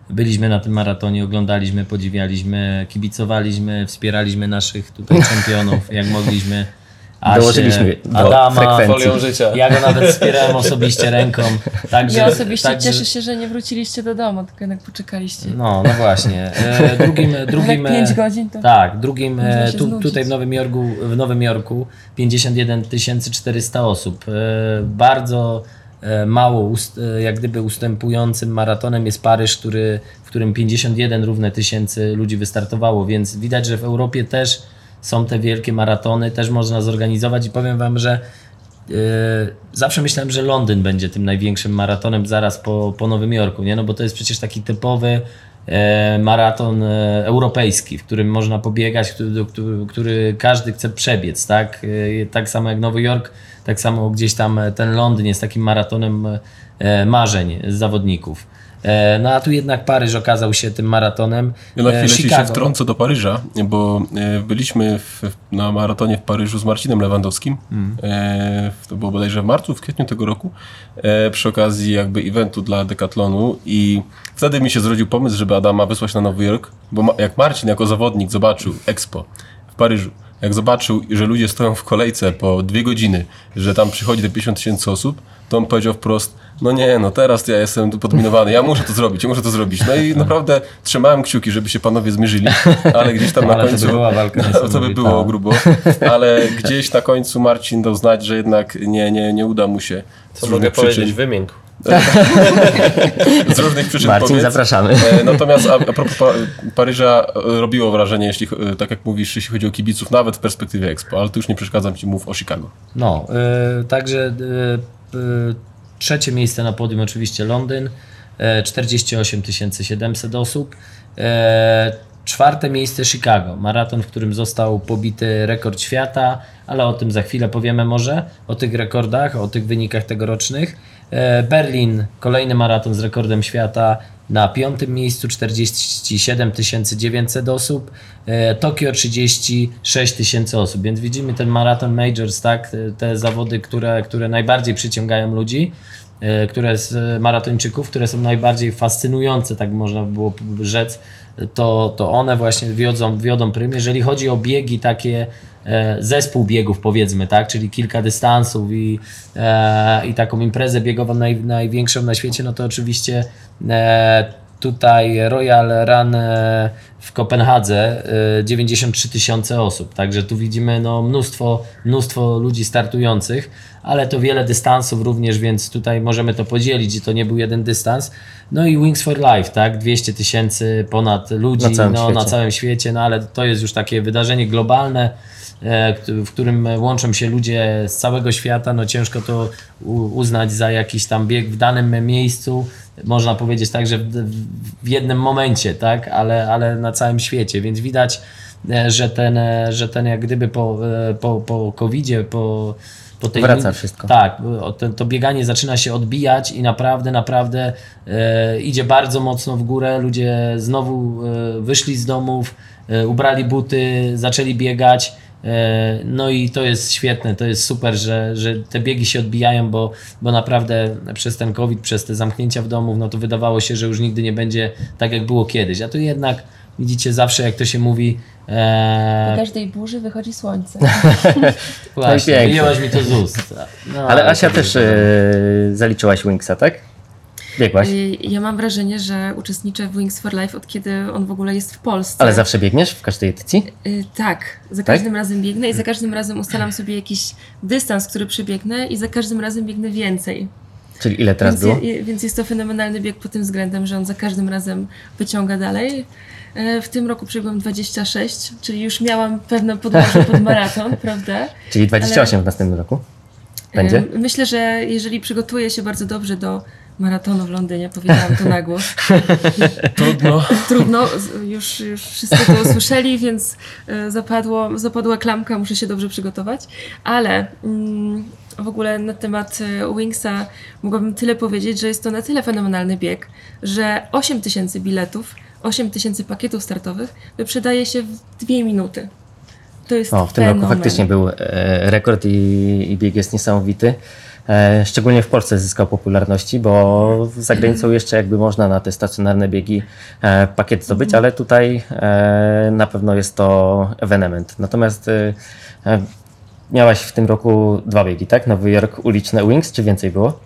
Byliśmy na tym maratonie, oglądaliśmy, podziwialiśmy, kibicowaliśmy, wspieraliśmy naszych tutaj czempionów, jak mogliśmy. Asię, Dołożyliśmy do Adama, frekwencji. Folią życia. ja go nawet wspierałem osobiście ręką. Także, Ja osobiście także, cieszę się, że nie wróciliście do domu, tylko jednak poczekaliście. No, no właśnie. E, drugim, drugim, Jak 5 e, godzin to... tak, drugim tu, tutaj w Nowym Jorku, w Nowym Jorku 51 400 osób. E, Bardzo e, mało ust, jak gdyby ustępującym maratonem jest Paryż, który, w którym 51 równe tysięcy ludzi wystartowało, więc widać, że w Europie też są te wielkie maratony, też można zorganizować i powiem Wam, że zawsze myślałem, że Londyn będzie tym największym maratonem zaraz po, po Nowym Jorku, nie? No bo to jest przecież taki typowy e, maraton e, europejski, w którym można pobiegać, który, który, każdy chce przebiec, tak? E, tak samo jak Nowy Jork, tak samo gdzieś tam ten Londyn jest takim maratonem marzeń zawodników. E, No a tu jednak Paryż okazał się tym maratonem. Ja na E, chwilę ci się Chicago. wtrącę do Paryża, bo e, byliśmy w, na maratonie w Paryżu z Marcinem Lewandowskim. E, to było bodajże w marcu, w kwietniu tego roku, przy okazji jakby eventu dla Decathlonu i wtedy mi się zrodził pomysł, żeby Adama wysłać na Nowy Jork, bo jak Marcin jako zawodnik zobaczył Expo w Paryżu, jak zobaczył, że ludzie stoją w kolejce po dwie godziny, że tam przychodzi te 50 tysięcy osób, to on powiedział wprost, no nie, no teraz ja jestem tu podminowany, ja muszę to zrobić, ja muszę to zrobić. No i naprawdę trzymałem kciuki, żeby się panowie zmierzyli, ale gdzieś tam na Ale to by końcu... była walka No, to by było grubo, ale gdzieś na końcu Marcin dał znać, że jednak nie, nie, nie uda mu się Co mogę powiedzieć? Wymiękł. Z różnych przyczyn Marcin, powiedz. zapraszamy. E, Natomiast a, a propos Pa- Paryża e, robiło wrażenie, jeśli, e, tak jak mówisz, jeśli chodzi o kibiców, nawet w perspektywie Expo, ale tu już nie przeszkadzam Ci, mów o Chicago. No, y, także y, y, trzecie miejsce na podium oczywiście Londyn, y, 48 700 osób. Czwarte miejsce Chicago, maraton, w którym został pobity rekord świata, ale o tym za chwilę powiemy może, o tych rekordach, o tych wynikach tegorocznych. Y, Berlin, kolejny maraton z rekordem świata, na piątym miejscu 47 900 osób, e, Tokio 36 tysięcy osób, więc widzimy ten maraton majors, tak, te, te zawody, które, które najbardziej przyciągają ludzi, e, które z maratończyków, które są najbardziej fascynujące, tak można by było rzec, to, to one właśnie wiodą, wiodą prym. Jeżeli chodzi o biegi takie, e, zespół biegów powiedzmy, tak, czyli kilka dystansów i, e, i taką imprezę biegową naj, największą na świecie, no to oczywiście e, tutaj Royal Run e, w Kopenhadze e, 93 tysiące osób, także tu widzimy no, mnóstwo, mnóstwo ludzi startujących, ale to wiele dystansów również, więc tutaj możemy to podzielić, to nie był jeden dystans. No i Wings for Life, tak, 200 tysięcy ponad ludzi Na całym no, na świecie. całym świecie, no ale to jest już takie wydarzenie globalne, e, w którym łączą się ludzie z całego świata, no ciężko to uznać za jakiś tam bieg w danym miejscu, można powiedzieć tak, że w, w jednym momencie, tak, ale, ale na całym świecie, więc widać, e, że ten, e, że ten jak gdyby po, e, po, po COVID-zie, po, po tej Wraca wszystko. tak, to bieganie zaczyna się odbijać i naprawdę, naprawdę e, idzie bardzo mocno w górę. Ludzie znowu e, wyszli z domów, e, ubrali buty, zaczęli biegać. E, no i to jest świetne, to jest super, że, że te biegi się odbijają, bo, bo naprawdę przez ten COVID, przez te zamknięcia w domu, no to wydawało się, że już nigdy nie będzie tak, jak było kiedyś. A tu jednak widzicie zawsze, jak to się mówi. Po E, każdej burzy wychodzi słońce. właśnie, pięknie. wyjęłaś mi to z ust. No, Ale Asia to też e, zaliczałaś Wingsa, tak? Biegłaś. Y, Ja mam wrażenie, że uczestniczę w Wings for Life od kiedy on w ogóle jest w Polsce. Ale zawsze biegniesz w każdej edycji? Y, Tak, za Tak? każdym razem biegnę i za każdym razem ustalam sobie jakiś dystans, który przebiegnę i za każdym razem biegnę więcej. Czyli ile teraz Więc, było? je- więc jest to fenomenalny bieg pod tym względem, że on za każdym razem wyciąga dalej. E, W tym roku przebiegłam 26, czyli już miałam pewne podłoże pod maraton, prawda? Czyli 28 w następnym roku? Będzie? E, Myślę, że jeżeli przygotuję się bardzo dobrze do maratonu w Londynie, powiedziałam to na głos, Trudno. trudno, już, już wszyscy to usłyszeli, więc e, zapadło, zapadła klamka, muszę się dobrze przygotować. Ale mm, w ogóle na temat e, Wingsa mogłabym tyle powiedzieć, że jest to na tyle fenomenalny bieg, że 8 tysięcy biletów, 8 tysięcy pakietów startowych wyprzedaje się w dwie minuty. To jest O, w tym roku fenomen. faktycznie był e, rekord i, i bieg jest niesamowity. E, szczególnie w Polsce zyskał popularności, bo za granicą jeszcze jakby można na te stacjonarne biegi e, pakiet zdobyć, ale tutaj e, na pewno jest to ewenement. Natomiast miałaś w tym roku dwa biegi, tak? Nowy Jork, uliczne Wings, czy więcej było?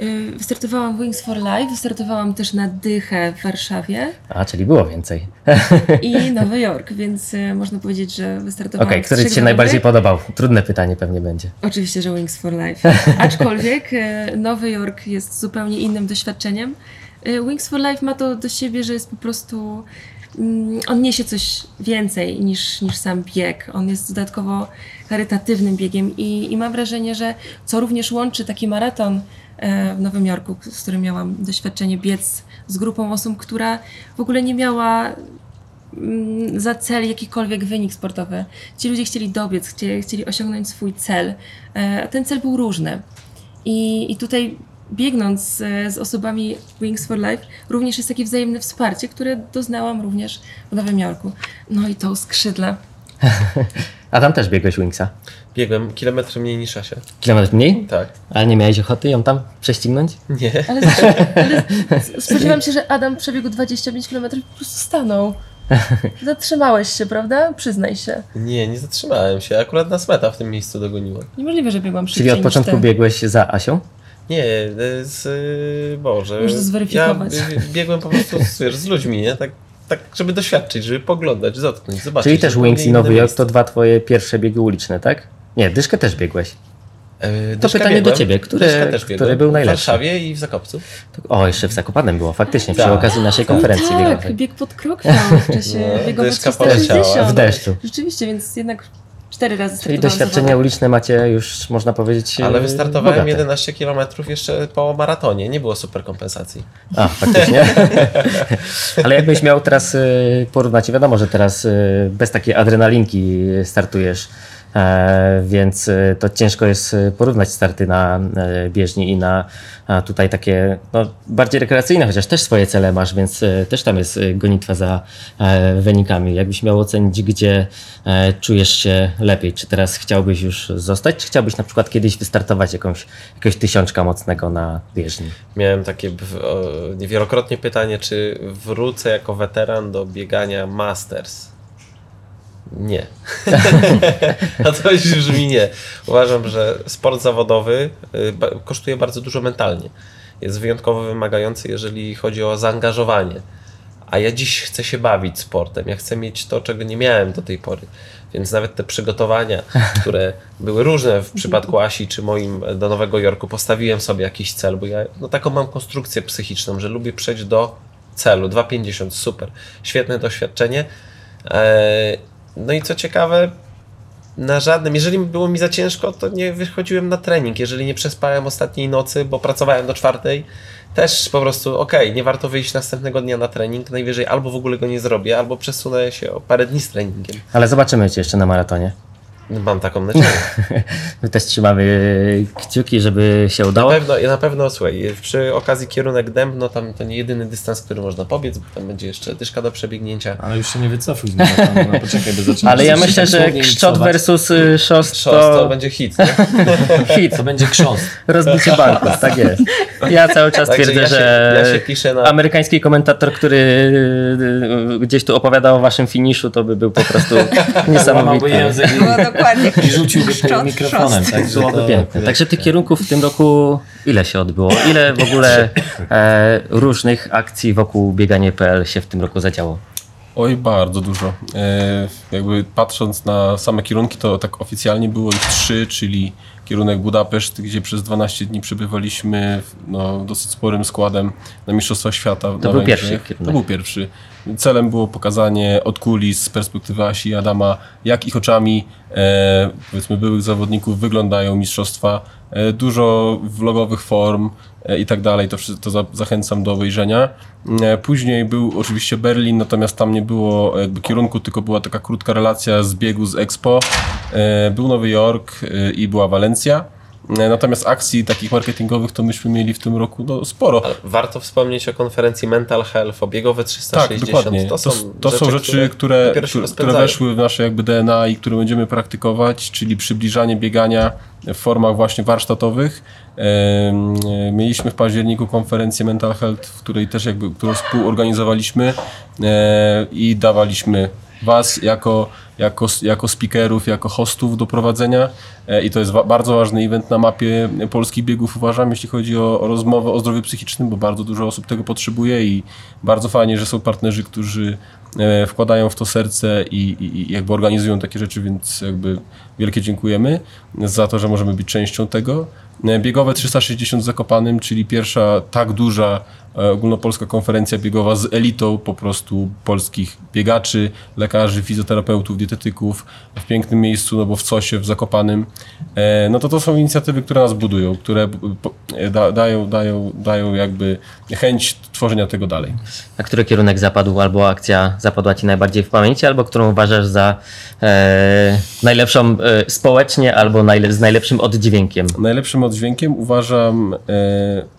Y, Wystartowałam w Wings for Life, wystartowałam też na Dychę w Warszawie A, czyli było więcej. i Nowy Jork, więc y, można powiedzieć, że Okej, wystartowałam w który Ci się najbardziej podobał? Trudne pytanie pewnie będzie. Oczywiście, że Wings for Life. Aczkolwiek e, Nowy Jork jest zupełnie innym doświadczeniem. Wings for Life ma to do siebie, że jest po prostu mm, on niesie coś więcej niż, niż sam bieg. On jest dodatkowo charytatywnym biegiem i, i mam wrażenie, że co również łączy taki maraton w Nowym Jorku, z którym miałam doświadczenie biec z grupą osób, która w ogóle nie miała mm, za cel jakikolwiek wynik sportowy. Ci ludzie chcieli dobiec, chcieli, chcieli osiągnąć swój cel. E, a ten cel był różny. I, i tutaj biegnąc e, z osobami Wings for Life również jest takie wzajemne wsparcie, które doznałam również w Nowym Jorku. No i to skrzydle. Adam też biegłeś Wingsa. Biegłem kilometr mniej niż Asia. Kilometr mniej? Tak. Ale nie miałeś ochoty ją tam prześcignąć? Nie. Ale, ale spodziewam się, że Adam przebiegł 25 km i po prostu stanął. Zatrzymałeś się, prawda? Przyznaj się. Nie, nie zatrzymałem się. Akurat nas meta w tym miejscu dogoniła. Niemożliwe, że biegłam szybciej Czyli od niż początku ty. biegłeś za Asią? Nie, y, z y, Boże. Możesz zweryfikować. Ja biegłem po prostu z, wiesz, z ludźmi, nie? Tak, tak, żeby doświadczyć, żeby poglądać, dotknąć, zobaczyć. Czyli też Wings i Nowy Jork to dwa twoje pierwsze biegi uliczne, tak? Nie, dyszkę też biegłeś. E, To pytanie do biegłem. ciebie, który- Dyszka też który był najlepszy? W Warszawie i w Zakopcu. O, jeszcze w Zakopanem było, faktycznie, przy Tak. okazji naszej konferencji tak, biegowej. bieg pod krokwią w czasie No, dyszka 360. poleciała. W deszczu. Rzeczywiście, więc jednak cztery razy Czyli doświadczenia uliczne macie już, można powiedzieć, Ale e, wystartowałem bogate. 11 km jeszcze po maratonie. Nie było super kompensacji. A, faktycznie. Ale jakbyś miał teraz y, porównać, wiadomo, że teraz y, bez takiej adrenalinki startujesz, więc y, to ciężko jest y, porównać starty na e, bieżni i na tutaj takie no, bardziej rekreacyjne, chociaż też swoje cele masz, więc też tam jest gonitwa za e, wynikami. Jakbyś miał ocenić, gdzie e, czujesz się lepiej? Czy teraz chciałbyś już zostać, czy chciałbyś na przykład kiedyś wystartować jakąś, jakiegoś tysiączka mocnego na bieżni? Miałem takie niewielokrotnie pytanie, czy wrócę jako weteran do biegania Masters. Nie. A to już brzmi nie. Uważam, że sport zawodowy y, kosztuje bardzo dużo mentalnie. Jest wyjątkowo wymagający, jeżeli chodzi o zaangażowanie. A ja dziś chcę się bawić sportem. Ja chcę mieć to, czego nie miałem do tej pory. Więc nawet te przygotowania, które były różne w przypadku Asi czy moim do Nowego Jorku, postawiłem sobie jakiś cel, bo ja no, taką mam konstrukcję psychiczną, że lubię przejść do celu. 2,50, super. Świetne doświadczenie. Eee, no i co ciekawe, na żadnym, jeżeli było mi za ciężko, to nie wychodziłem na trening. Jeżeli nie przespałem ostatniej nocy, bo pracowałem do czwartej, też po prostu okej, nie warto wyjść następnego dnia na trening. Najwyżej albo w ogóle go nie zrobię, albo przesunę się o parę dni z treningiem. Ale zobaczymy Cię jeszcze na maratonie. Mam taką nadzieję. My też trzymamy kciuki, żeby się Na udało. pewno, na pewno słuchaj, przy okazji kierunek Dębno, tam to nie jedyny dystans, który można pobiec, bo tam będzie jeszcze dyszka do przebiegnięcia. Ale już się nie wycofuj z maratonu, no poczekaj, by zacząć Ale ja myślę, że miksować. versus y, Szost Szos to to będzie hit, nie? hit, To będzie krząs. rozbicie banku, tak jest. Ja cały czas Także twierdzę, ja się, że ja się piszę na... amerykański komentator, który y, y, gdzieś tu opowiadał o waszym finiszu, to by był po prostu niesamowity. Dokładnie. i, rzuciłby Szczot, mikrofonem. Także to, piękne. Także tych kierunków w tym roku ile się odbyło? Ile w ogóle e, różnych akcji wokół bieganie.pl się w tym roku zadziało? Oj, bardzo dużo. E, jakby patrząc na same kierunki, to tak oficjalnie było ich trzy, czyli kierunek Budapeszt, gdzie przez 12 dni przebywaliśmy no, dosyć sporym składem na Mistrzostwa Świata. na był Węgrzech. pierwszy kierunek. To był pierwszy. Celem było pokazanie od kulis z perspektywy Asi i Adama, jak ich oczami e, powiedzmy byłych zawodników wyglądają mistrzostwa. E, dużo vlogowych form i tak dalej, to, to za, zachęcam do obejrzenia. E, później był oczywiście Berlin, natomiast tam nie było jakby kierunku, tylko była taka krótka relacja z biegu z Expo. E, był Nowy Jork e, i była Walencja. E, Natomiast akcji takich marketingowych to myśmy mieli w tym roku no, sporo. Ale warto wspomnieć o konferencji Mental Health, o biegowe 360. Tak, dokładnie. To są, to są rzeczy, które, które, które weszły w nasze jakby DNA i które będziemy praktykować, czyli przybliżanie biegania w formach właśnie warsztatowych. E, Mieliśmy w październiku konferencję Mental Health, w której też jakby, którą współorganizowaliśmy e, i dawaliśmy Was jako jako, jako speakerów, jako hostów do prowadzenia e, i to jest wa- bardzo ważny event na mapie polskich biegów uważam, jeśli chodzi o, o rozmowę o zdrowiu psychicznym, bo bardzo dużo osób tego potrzebuje i bardzo fajnie, że są partnerzy, którzy e, wkładają w to serce i, i, i jakby organizują takie rzeczy, więc jakby wielkie dziękujemy za to, że możemy być częścią tego. E, Biegowe 360 z Zakopanym, czyli pierwsza tak duża ogólnopolska konferencja biegowa z elitą po prostu polskich biegaczy, lekarzy, fizjoterapeutów, dietetyków w pięknym miejscu, no bo w Cosie, w Zakopanym. E, No to to są inicjatywy, które nas budują, które e, da, dają, dają, dają jakby chęć tworzenia tego dalej. A który kierunek zapadł albo akcja zapadła Ci najbardziej w pamięci, albo którą uważasz za e, najlepszą e, społecznie, albo najle- z najlepszym oddźwiękiem? Najlepszym oddźwiękiem uważam, e,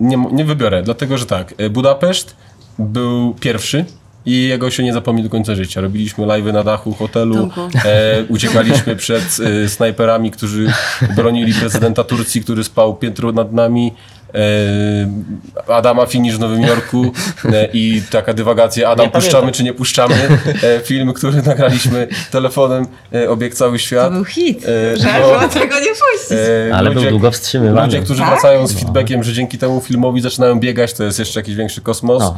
nie, nie wybiorę, dlatego że tak, e, Budapeszt był pierwszy i jego się nie zapomni do końca życia. Robiliśmy live'y na dachu hotelu, e, uciekaliśmy przed e, snajperami, którzy bronili prezydenta Turcji, który spał piętro nad nami. E, Adama Finisz w Nowym Jorku e, i taka dywagacja, Adam Nie puszczamy pamiętam. czy nie puszczamy. E, film, który nagraliśmy telefonem, obieg cały świat. To był hit, że no. było tego nie puścić. Ale był długo wstrzymywany. Ludzie, którzy Tak? wracają z feedbackiem, że dzięki temu filmowi zaczynają biegać, to jest jeszcze jakiś większy kosmos. No.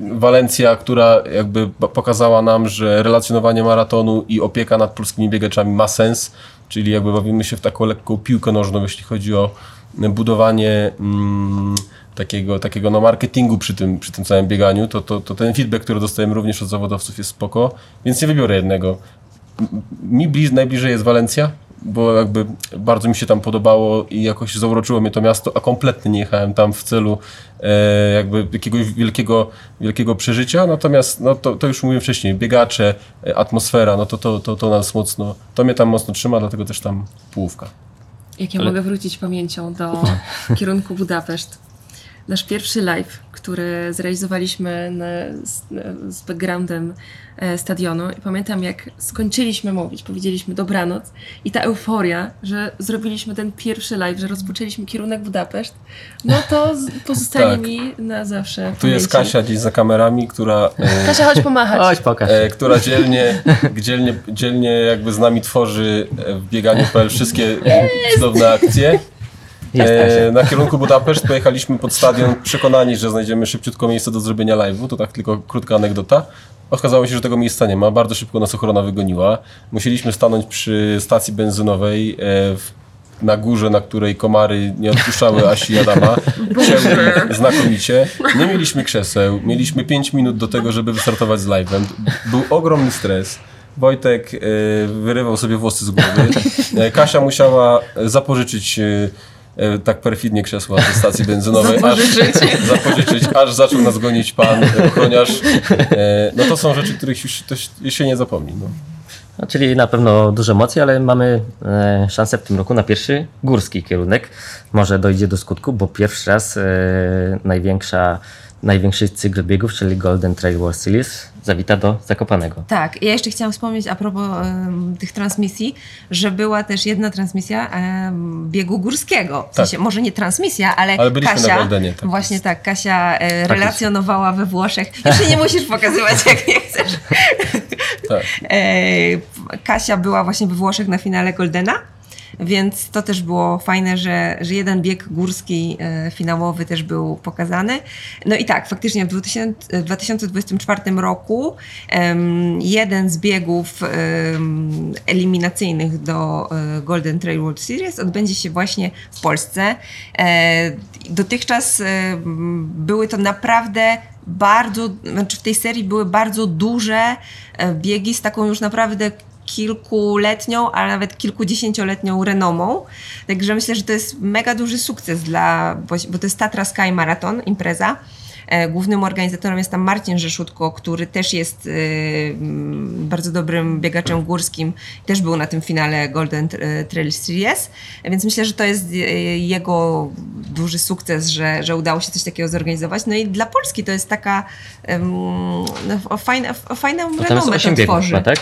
Walencja, która jakby pokazała nam, że relacjonowanie maratonu i opieka nad polskimi biegaczami ma sens, czyli jakby bawimy się w taką lekką piłkę nożną, jeśli chodzi o budowanie mm, takiego, takiego no marketingu przy tym, przy tym całym bieganiu, to, to, to ten feedback, który dostajemy również od zawodowców jest spoko, więc nie wybiorę jednego mi bliż, najbliżej jest Walencja, bo jakby bardzo mi się tam podobało i jakoś zauroczyło mnie to miasto, a kompletnie nie jechałem tam w celu e, jakby jakiegoś wielkiego, wielkiego przeżycia, natomiast no to, to już mówiłem wcześniej, biegacze, e, atmosfera, no to, to, to, to nas mocno, to mnie tam mocno trzyma, dlatego też tam połówka. Jak ja mogę wrócić pamięcią do kierunku Budapeszt. Nasz pierwszy live, który zrealizowaliśmy na, z, z backgroundem e, stadionu i pamiętam jak skończyliśmy mówić, powiedzieliśmy dobranoc i ta euforia, że zrobiliśmy ten pierwszy live, że rozpoczęliśmy kierunek Budapeszt, no to z- pozostanie Tak. mi na zawsze w Tu jest. Kasia gdzieś za kamerami, która, e, Kasia, chodź pomachać. Chodź, pokaż. e, która dzielnie, dzielnie, dzielnie jakby z nami tworzy w bieganiu.pl wszystkie cudowne akcje. Kasia. E, na kierunku Budapeszt pojechaliśmy pod stadion przekonani, że znajdziemy szybciutko miejsce do zrobienia live'u. To tak tylko krótka anegdota. Okazało się, że tego miejsca nie ma. Bardzo szybko nas ochrona wygoniła. Musieliśmy stanąć przy stacji benzynowej e, w, na górze, na której komary nie odpuszczały Asi i Adama. Znakomicie. Nie mieliśmy krzeseł. Mieliśmy 5 minut do tego, żeby wystartować z live'em. Był ogromny stres. Wojtek e, wyrywał sobie włosy z głowy. E, Kasia musiała zapożyczyć tak perfidnie krzesła ze stacji benzynowej. Zapożyczyć. Aż, zapożyczyć, aż zaczął nas gonić pan e, ochroniarz. E, no to są rzeczy, których już się- nie zapomni. No. No, czyli na pewno dużo emocji, ale mamy e, szansę w tym roku na pierwszy górski kierunek. Może dojdzie do skutku, bo pierwszy raz e, największa, największy cykl biegów, czyli Golden Trail World Series, zawita do Zakopanego. Tak, ja jeszcze chciałam wspomnieć a propos em, tych transmisji, że była też jedna transmisja em, biegu górskiego. W Tak. sensie, może nie transmisja, ale, Ale byliśmy na Kasia, Goldenie, tak właśnie jest. tak, Kasia e, jest. relacjonowała we Włoszech. Jeszcze nie musisz pokazywać, jak nie chcesz. Tak. E, Kasia była właśnie we Włoszech na finale Goldena. Więc to też było fajne, że, że jeden bieg górski e, finałowy też był pokazany. No i tak, faktycznie w 2000, w 2024 roku jeden z biegów eliminacyjnych do e, Golden Trail World Series odbędzie się właśnie w Polsce. E, dotychczas były to naprawdę bardzo, znaczy w tej serii były bardzo duże biegi z taką już naprawdę kilkuletnią, a nawet kilkudziesięcioletnią renomą. Także myślę, że to jest mega duży sukces dla, bo, to jest Tatra Sky Marathon, impreza. E, Głównym organizatorem jest tam Marcin Rzeszutko, który też jest e, bardzo dobrym biegaczem górskim. Też był na tym finale Golden Tra- Trail Series, więc myślę, że to jest e, jego duży sukces, że, że udało się coś takiego zorganizować. No i dla Polski to jest taka em, no, fajna, fajną renomę 8 to biegów, tworzy. chyba, tak?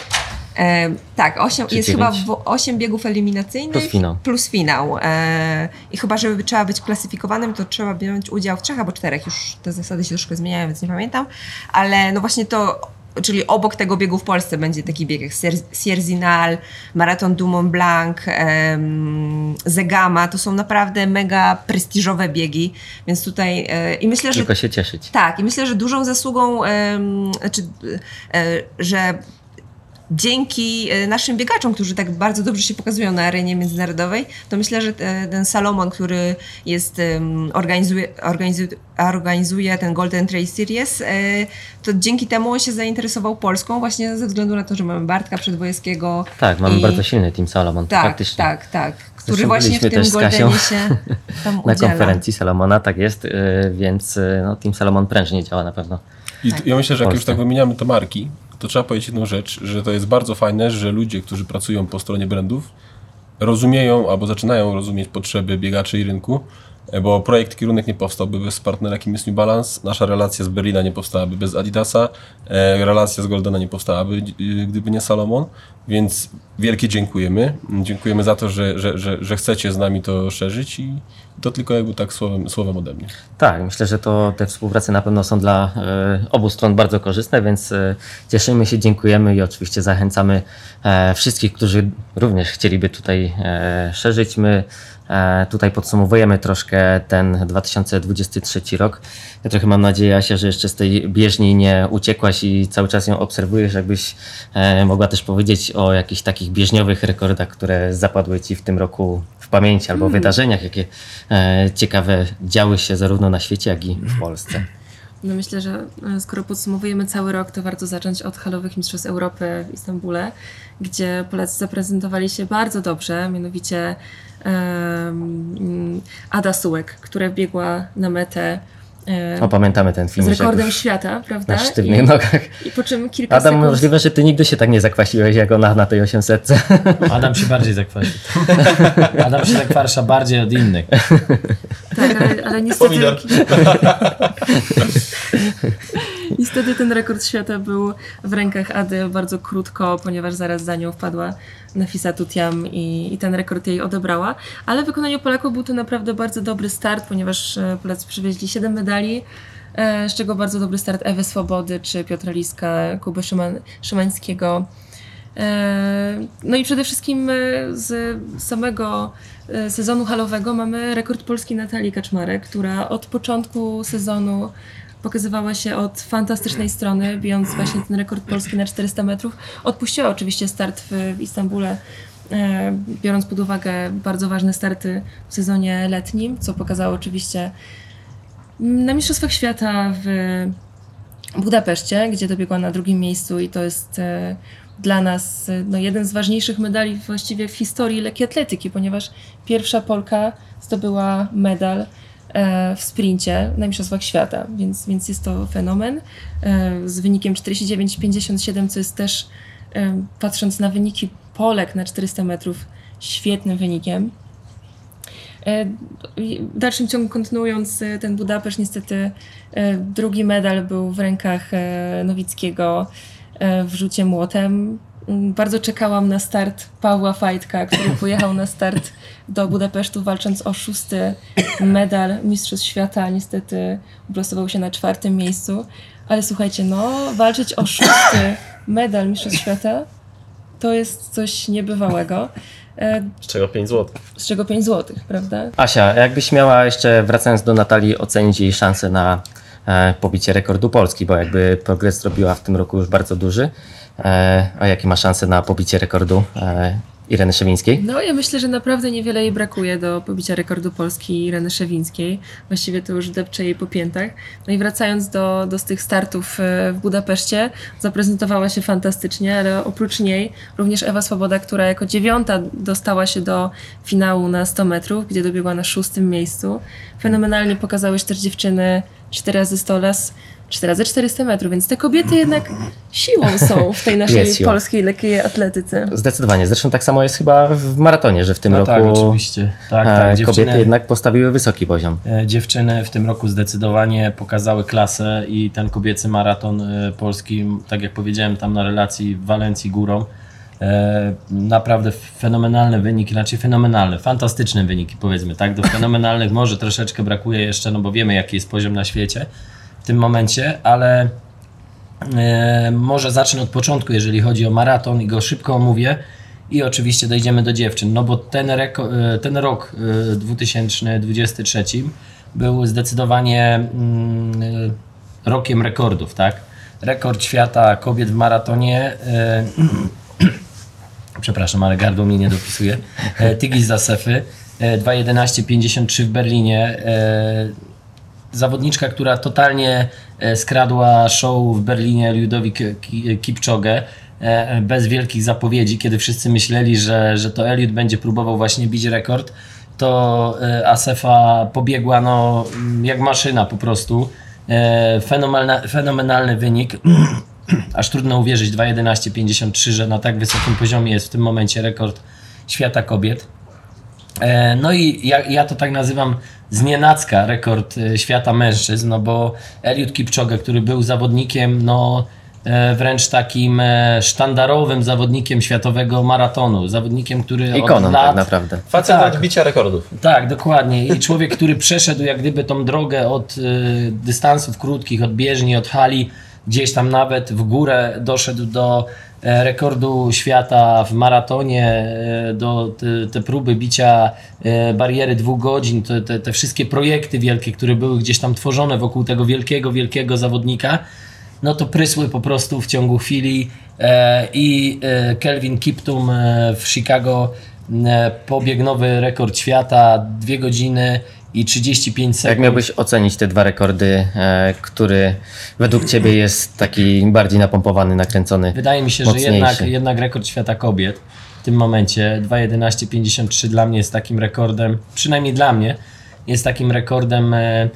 E, tak, jest chyba w, 8 biegów eliminacyjnych Plus finał. Plus finał. E, I chyba, żeby trzeba być klasyfikowanym, to trzeba wziąć udział w trzech albo czterech. Już te zasady się troszkę zmieniają, więc nie pamiętam. Ale no właśnie to czyli obok tego biegu w Polsce będzie taki bieg jak Sier- Sierzinal, Maraton du Mont Blanc, Zegama. To są naprawdę mega prestiżowe biegi, więc tutaj e, i myślę, że Tylko się cieszyć. tak, i myślę, że dużą zasługą, znaczy, e, że dzięki e, naszym biegaczom, którzy tak bardzo dobrze się pokazują na arenie międzynarodowej, to myślę, że e, ten Salomon, który jest, organizuje, organizuje, organizuje ten Golden Trail Series, e, to dzięki temu on się zainteresował Polską właśnie ze względu na to, że mamy Bartka Przedwojewskiego. Tak, mamy i- bardzo silny Team Salomon. Tak, faktycznie. tak, tak. Który Zresztą właśnie w tym też z Kasią Goldenie się tam Na udziela. konferencji Salomona, tak jest, y, więc no, Team Salomon prężnie działa na pewno. I t- ja myślę, że jak już tak wymieniamy te marki, to trzeba powiedzieć jedną rzecz, że to jest bardzo fajne, że ludzie, którzy pracują po stronie brandów, rozumieją albo zaczynają rozumieć potrzeby biegaczy i rynku, e, bo projekt Kierunek nie powstałby bez partnera, jakim jest New Balance, nasza relacja z Berlina nie powstałaby bez Adidasa, e, relacja z Goldena nie powstałaby, e, gdyby nie Salomon, więc wielkie dziękujemy. Dziękujemy za to, że, że, że, że chcecie z nami to szerzyć i to tylko jakby tak słowem, słowem ode mnie. Tak, myślę, że to te współprace na pewno są dla e, obu stron bardzo korzystne, więc e, cieszymy się, dziękujemy i oczywiście zachęcamy e, wszystkich, którzy również chcieliby tutaj e, szerzyć. My e, tutaj podsumowujemy troszkę ten 2023 rok. Ja trochę mam nadzieję, Asia, że jeszcze z tej bieżni nie uciekłaś i cały czas ją obserwujesz, jakbyś e, mogła też powiedzieć o jakichś takich bieżniowych rekordach, które zapadły Ci w tym roku pamięci albo wydarzeniach, jakie e, ciekawe działy się zarówno na świecie, jak i w Polsce. No myślę, że e, skoro podsumowujemy cały rok, to warto zacząć od halowych Mistrzostw Europy w Istambule, gdzie Polacy zaprezentowali się bardzo dobrze, mianowicie em, Ada Sułek, która biegła na metę e, O, pamiętamy ten z film, że rekordem już świata, prawda? na sztywnych I, nogach. I po czym kilka Adam, sekund... możliwe, że ty nigdy się tak nie zakwasiłeś jak ona na tej 800. Adam się bardziej zakwasił. Adam się zakwasza bardziej od innych. Tak, ale, ale niestety, Pomidor. niestety ten rekord świata był w rękach Ady bardzo krótko, ponieważ zaraz za nią wpadła Nafisa Tutiam i, i ten rekord jej odebrała. Ale w wykonaniu Polaków był to naprawdę bardzo dobry start, ponieważ e, Polacy przywieźli 7 medali, e, z czego bardzo dobry start Ewy Swobody czy Piotra Liska, Kuby Szyman, Szymańskiego. E, No i przede wszystkim z samego sezonu halowego mamy rekord Polski Natalii Kaczmarek, która od początku sezonu pokazywała się od fantastycznej strony, bijąc właśnie ten rekord Polski na 400 metrów. Odpuściła oczywiście start w, Istambule, e, biorąc pod uwagę bardzo ważne starty w sezonie letnim, co pokazało oczywiście na Mistrzostwach Świata w Budapeszcie, gdzie dobiegła na drugim miejscu i to jest e, dla nas e, no, jeden z ważniejszych medali właściwie w historii lekkiej atletyki, ponieważ pierwsza Polka zdobyła medal w sprincie na Mistrzostwach Świata, więc, więc jest to fenomen e, z wynikiem 49,57, co jest też e, patrząc na wyniki Polek na 400 metrów świetnym wynikiem. E, W dalszym ciągu kontynuując e, ten Budapeszt, niestety e, drugi medal był w rękach e, Nowickiego e, w rzucie młotem. Bardzo czekałam na start Pawła Fajtka, który pojechał na start do Budapesztu walcząc o szósty medal Mistrzostw Świata. Niestety uplasował się na czwartym miejscu. Ale słuchajcie, no walczyć o szósty medal Mistrzostw Świata to jest coś niebywałego. E, Z czego 5 zł. z czego 5 zł, prawda? Asia, jakbyś miała jeszcze, wracając do Natalii, ocenić jej szansę na e, pobicie rekordu Polski, bo jakby progres zrobiła w tym roku już bardzo duży. E, a jakie ma szanse na pobicie rekordu e, Ireny Szewińskiej? No, ja myślę, że naprawdę niewiele jej brakuje do pobicia rekordu Polski Ireny Szewińskiej. Właściwie to już depcze jej po piętach. No i wracając do, do tych startów e, w Budapeszcie, zaprezentowała się fantastycznie, ale oprócz niej również Ewa Swoboda, która jako dziewiąta dostała się do finału na 100 metrów, gdzie dobiegła na szóstym miejscu. Fenomenalnie pokazały się też dziewczyny 4 razy 100 las, 4 razy 400 metrów, więc te kobiety jednak siłą są w tej naszej Jest polskiej lekkiej atletyce. Zdecydowanie. Zresztą tak samo jest chyba w maratonie, że w tym No roku tak, oczywiście. Tak, e, tak. kobiety jednak postawiły wysoki poziom. E, Dziewczyny w tym roku zdecydowanie pokazały klasę i ten kobiecy maraton e, polski, tak jak powiedziałem tam na relacji w Walencji górą, e, naprawdę fenomenalne wyniki, znaczy fenomenalne, fantastyczne wyniki powiedzmy, tak? Do fenomenalnych może troszeczkę brakuje jeszcze, no bo wiemy jaki jest poziom na świecie tym momencie, ale E, może zacznę od początku, jeżeli chodzi o maraton i go szybko omówię i oczywiście dojdziemy do dziewczyn, no bo ten, e, ten rok e, 2023 był zdecydowanie mm, e, rokiem rekordów, tak? Rekord świata kobiet w maratonie e, przepraszam, ale gardło mnie nie dopisuje. E, Tigis Zasefy, e, 2.11.53 w Berlinie. Zawodniczka, która totalnie e, skradła show w Berlinie Ludowik Ki- Kipczogę e, bez wielkich zapowiedzi, kiedy wszyscy myśleli, że, że to Eliud będzie próbował właśnie bić rekord, to e, Asefa pobiegła no, mm, jak maszyna po prostu. Fenomenalna, fenomenalny wynik. Aż trudno uwierzyć 2.11.53, że na tak wysokim poziomie jest w tym momencie rekord świata kobiet. No i ja, ja to tak nazywam znienacka rekord e, świata mężczyzn, no bo Eliud Kipchoge, który był zawodnikiem, no e, wręcz takim e, sztandarowym zawodnikiem światowego maratonu, zawodnikiem, który Ikoną od lat... tak naprawdę. Facet Tak. od bicia rekordów. Tak, dokładnie. I człowiek, który przeszedł jak gdyby tą drogę od y, dystansów krótkich, od bieżni, od hali, gdzieś tam nawet w górę doszedł do rekordu świata w maratonie, e, do te, te próby bicia e, bariery dwóch godzin, te, te, te wszystkie projekty wielkie, które były gdzieś tam tworzone wokół tego wielkiego, wielkiego zawodnika no to prysły po prostu w ciągu chwili e, i e, Kelvin Kiptum e, w Chicago e, pobiegł nowy rekord świata, 2 godziny i 35 sekund. Jak miałbyś ocenić te dwa rekordy, e, który według Ciebie jest taki bardziej napompowany, nakręcony? Wydaje mi się, że jednak, jednak rekord świata kobiet w tym momencie 2.11.53 dla mnie jest takim rekordem, przynajmniej dla mnie, jest takim rekordem e,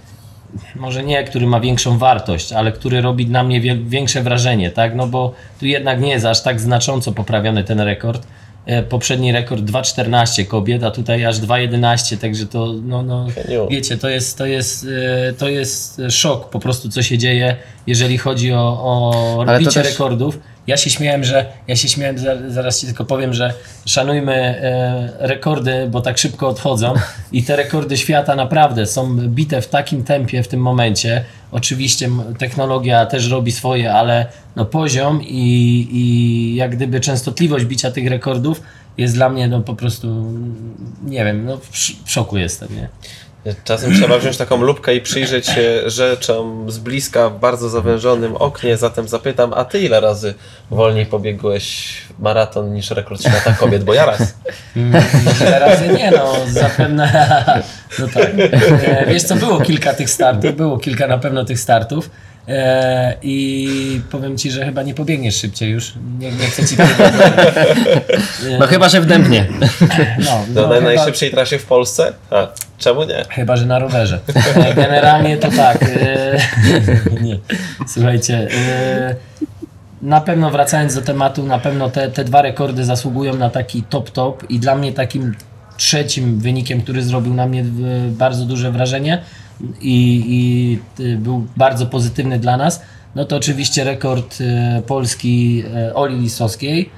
może nie, który ma większą wartość, ale który robi na mnie wie, większe wrażenie, tak? No bo tu jednak nie jest aż tak znacząco poprawiony ten rekord. E, Poprzedni rekord 2.14 kobiet, a tutaj aż 2.11, także to, no, no wiecie, to jest, to, jest, e, to jest szok po prostu, co się dzieje, jeżeli chodzi o, o Ale to bicie też- rekordów. Ja się śmiałem, że ja się śmiałem, za- zaraz ci tylko powiem, że szanujmy e, rekordy, bo tak szybko odchodzą i te rekordy świata naprawdę są bite w takim tempie w tym momencie. Oczywiście technologia też robi swoje, ale no poziom i, i jak gdyby częstotliwość bicia tych rekordów jest dla mnie no po prostu, nie wiem, no w, w szoku jestem, nie? Czasem trzeba wziąć taką lupkę i przyjrzeć się rzeczom z bliska w bardzo zawężonym oknie. Zatem zapytam, a ty ile razy wolniej pobiegłeś maraton niż rekord świata kobiet? Bo ja raz. Ile razy nie, no zapewne. No tak. E, wiesz co, było kilka tych startów, było kilka na pewno tych startów. E, I powiem ci, że chyba nie pobiegniesz szybciej już. Nie, nie chcę ci powiedzieć. No chyba, że w Dębnie. No, Na no, naj- chyba, najszybszej trasie w Polsce? A, czemu nie? chyba, że na rowerze. Generalnie to tak. E, nie. Słuchajcie. E, na pewno wracając do tematu, na pewno te, te dwa rekordy zasługują na taki top top i dla mnie takim trzecim wynikiem, który zrobił na mnie bardzo duże wrażenie i, i e, był bardzo pozytywny dla nas, no to oczywiście rekord Polski Oli Lisowskiej,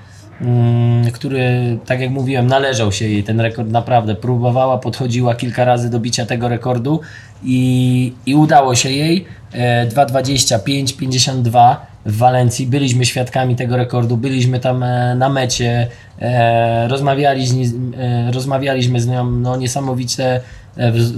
który, tak jak mówiłem, należał się jej ten rekord naprawdę. Próbowała, podchodziła kilka razy do bicia tego rekordu i, i udało się jej. E, 2.25.52 w Walencji. Byliśmy świadkami tego rekordu, byliśmy tam e, na mecie, e, rozmawialiśmy, rozmawialiśmy z nią, no niesamowite,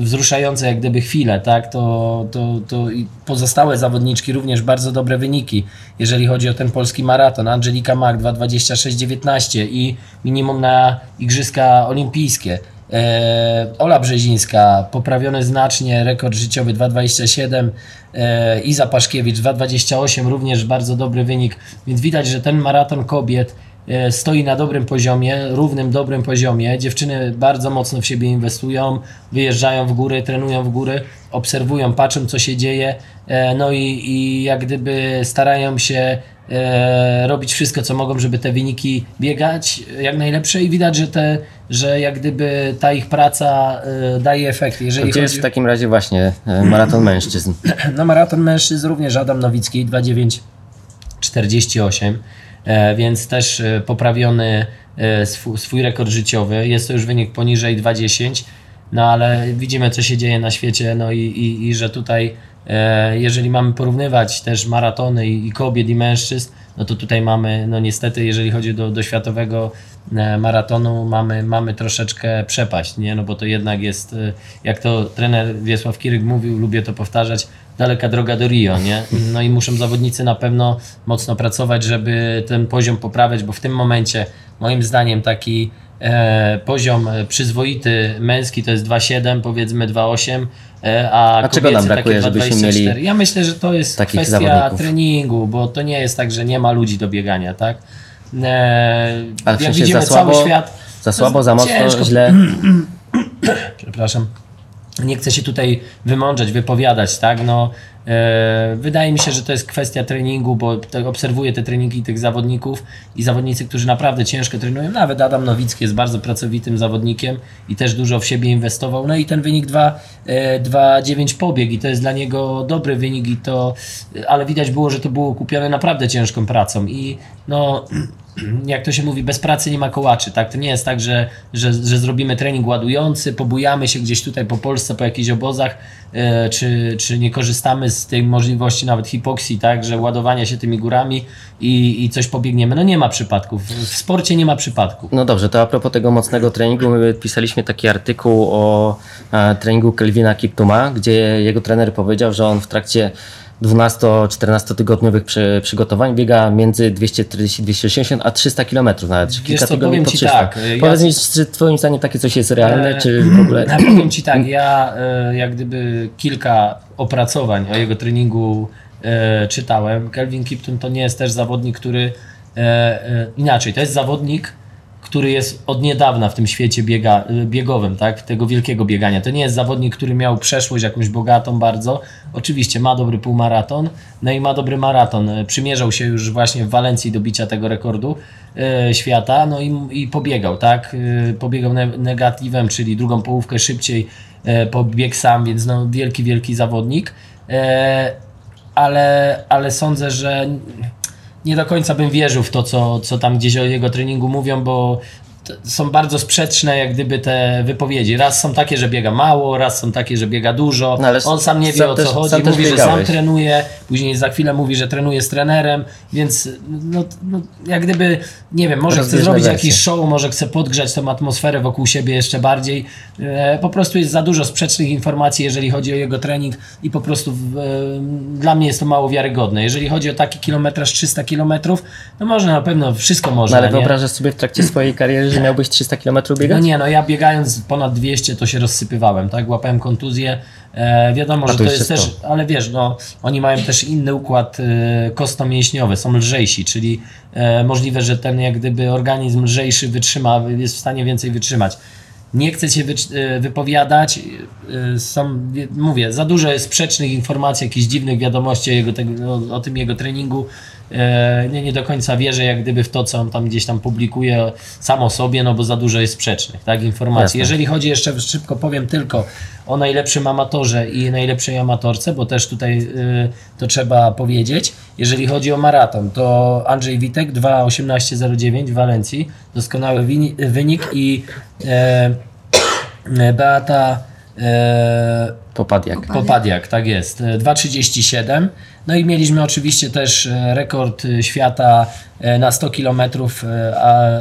wzruszające jak gdyby chwile, tak, to, to, to pozostałe zawodniczki również bardzo dobre wyniki, jeżeli chodzi o ten polski maraton. Angelika Mak 2.26.19 i minimum na Igrzyska Olimpijskie. E, Ola Brzezińska, poprawiony znacznie, rekord życiowy 2,27. E, Iza Paszkiewicz 2,28, również bardzo dobry wynik. Więc widać, że ten maraton kobiet e, stoi na dobrym poziomie, równym, dobrym poziomie. Dziewczyny bardzo mocno w siebie inwestują, wyjeżdżają w góry, trenują w góry, obserwują, patrzą, co się dzieje. E, no i, i jak gdyby starają się e, robić wszystko, co mogą, żeby te wyniki biegać jak najlepsze i widać, że, te, że jak gdyby ta ich praca e, daje efekty. Jeżeli Gdzie jest chodzi w takim razie właśnie e, maraton mężczyzn? na maraton mężczyzn również Adam Nowicki 2,948, e, więc też e, poprawiony e, swój, rekord życiowy. Jest to już wynik poniżej 2,10, no ale widzimy co się dzieje na świecie, no i, i, i że tutaj E, Jeżeli mamy porównywać też maratony i i kobiet i mężczyzn, no to tutaj mamy, no niestety, jeżeli chodzi do, do światowego e, maratonu, mamy, mamy troszeczkę przepaść, nie? No bo to jednak jest, e, jak to trener Wiesław Kiryk mówił, lubię to powtarzać, daleka droga do Rio, nie? No i muszą zawodnicy na pewno mocno pracować, żeby ten poziom poprawiać, bo w tym momencie, moim zdaniem, taki e, poziom e, przyzwoity męski to jest 2,7, powiedzmy 2,8, e, a, A czego nam brakuje, żebyśmy 2,24. mieli Ja myślę, że to jest kwestia zawodników? treningu, bo to nie jest tak, że nie ma ludzi do biegania, tak? E, Ale jak widzimy za słabo, cały świat, za słabo, za mocno, ciężko- źle. przepraszam, nie chcę się tutaj wymądrzeć, wypowiadać, tak? No, e, wydaje mi się, że to jest kwestia treningu, bo tak obserwuję te treningi tych zawodników i zawodnicy, którzy naprawdę ciężko trenują. Nawet Adam Nowicki jest bardzo pracowitym zawodnikiem i też dużo w siebie inwestował. No i ten wynik 2, e, 2,9 pobieg i to jest dla niego dobry wynik i to, ale widać było, że to było kupione naprawdę ciężką pracą i no jak to się mówi, bez pracy nie ma kołaczy, tak? To nie jest tak, że, że, że zrobimy trening ładujący, pobujamy się gdzieś tutaj po Polsce, po jakichś obozach, e, czy, czy nie korzystamy z tej możliwości nawet hipoksji, tak? Że ładowania się tymi górami i, i coś pobiegniemy. No nie ma przypadków. W sporcie nie ma przypadków. No dobrze, to a propos tego mocnego treningu, my pisaliśmy taki artykuł o e, treningu Kelvina Kiptuma, gdzie jego trener powiedział, że on w trakcie 12-14 tygodniowych przy, przygotowań biega między 240-260 a 300 km nawet, czy kilka co, tygodni powiem po ci 300. tak, ja- Powiedz mi, czy twoim zdaniem takie coś jest realne, E, czy w ogóle... Ja powiem Ci tak, ja e, jak gdyby kilka opracowań o jego treningu e, czytałem. Kelvin Kipton to nie jest też zawodnik, który e, e, inaczej, to jest zawodnik, który jest od niedawna w tym świecie biega, e, biegowym, tak? tego wielkiego biegania. To nie jest zawodnik, który miał przeszłość jakąś bogatą bardzo. Oczywiście ma dobry półmaraton, no i ma dobry maraton. E, Przymierzał się już właśnie w Walencji do bicia tego rekordu e, świata, no i, i pobiegał, tak? E, pobiegał ne negatywem, czyli drugą połówkę szybciej e, pobiegł sam, więc no wielki, wielki zawodnik. Ale, ale sądzę, że nie do końca bym wierzył w to, co, co tam gdzieś o jego treningu mówią, bo są bardzo sprzeczne jak gdyby te wypowiedzi. Raz są takie, że biega mało, raz są takie, że biega dużo. No ale On sam nie wie o co też- chodzi, mówi, że sam trenuje, później za chwilę mówi, że trenuje z trenerem, więc no, no, jak gdyby, nie wiem, może chce zrobić wersje. jakiś show, może chce podgrzać tą atmosferę wokół siebie jeszcze bardziej. E, po prostu jest za dużo sprzecznych informacji, jeżeli chodzi o jego trening i po prostu w, e, dla mnie jest to mało wiarygodne. Jeżeli chodzi o taki kilometraż 300 kilometrów, no można na pewno, wszystko No można, ale nie? wyobrażasz sobie w trakcie swojej kariery, że miałbyś 300 km biegać? No nie, no ja biegając ponad 200 to się rozsypywałem, tak? Łapałem kontuzję. E, wiadomo, A że to jest też, ale wiesz, no oni mają też inny układ e, kostno-mięśniowy, są lżejsi, czyli e, możliwe, że ten jak gdyby organizm lżejszy wytrzyma, jest w stanie więcej wytrzymać. Nie chcę się wycz- e, wypowiadać, e, są, mówię, za dużo jest sprzecznych informacji, jakichś dziwnych wiadomości o, jego, o, o tym jego treningu. E, Nie, nie do końca wierzę jak gdyby w to, co on tam gdzieś tam publikuje sam o sobie, no bo za dużo jest sprzecznych tak, informacji. Jasne. Jeżeli chodzi jeszcze, szybko powiem tylko o najlepszym amatorze i najlepszej amatorce, bo też tutaj y, to trzeba powiedzieć. Jeżeli chodzi o maraton, to Andrzej Witek 2.18.09 w Walencji, doskonały wynik i e, Beata Popadiak. Popadiak, tak jest. E, 2,37. No i mieliśmy oczywiście też e, rekord e, świata e, na 100 km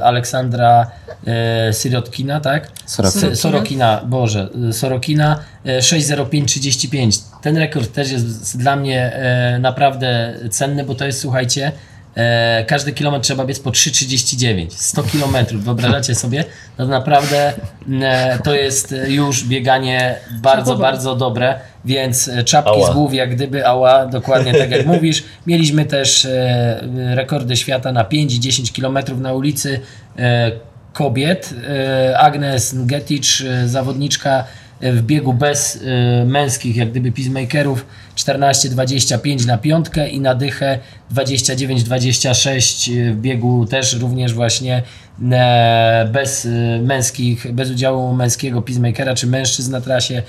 Aleksandra e, Syrotkina, tak? Sorokina. Sorokina, Boże, e, Sorokina e, 6,05,35. Ten rekord też jest dla mnie e, naprawdę cenny, bo to jest, słuchajcie, E, każdy kilometr trzeba biec po 3,39. 100 kilometrów, wyobrażacie sobie? No naprawdę e, to jest już bieganie bardzo, bardzo dobre, więc e, czapki Ała. z głów jak gdyby, ała, dokładnie tak jak mówisz. Mieliśmy też e, rekordy świata na 5 i 10 kilometrów na ulicy e, kobiet. E, Agnes Ngetic, e, zawodniczka e, w biegu bez e, męskich jak gdyby peacemakerów 14-25 na piątkę i na dychę 29-26 w biegu też również właśnie e, bez e, męskich, bez udziału męskiego peacemakera czy mężczyzn na trasie.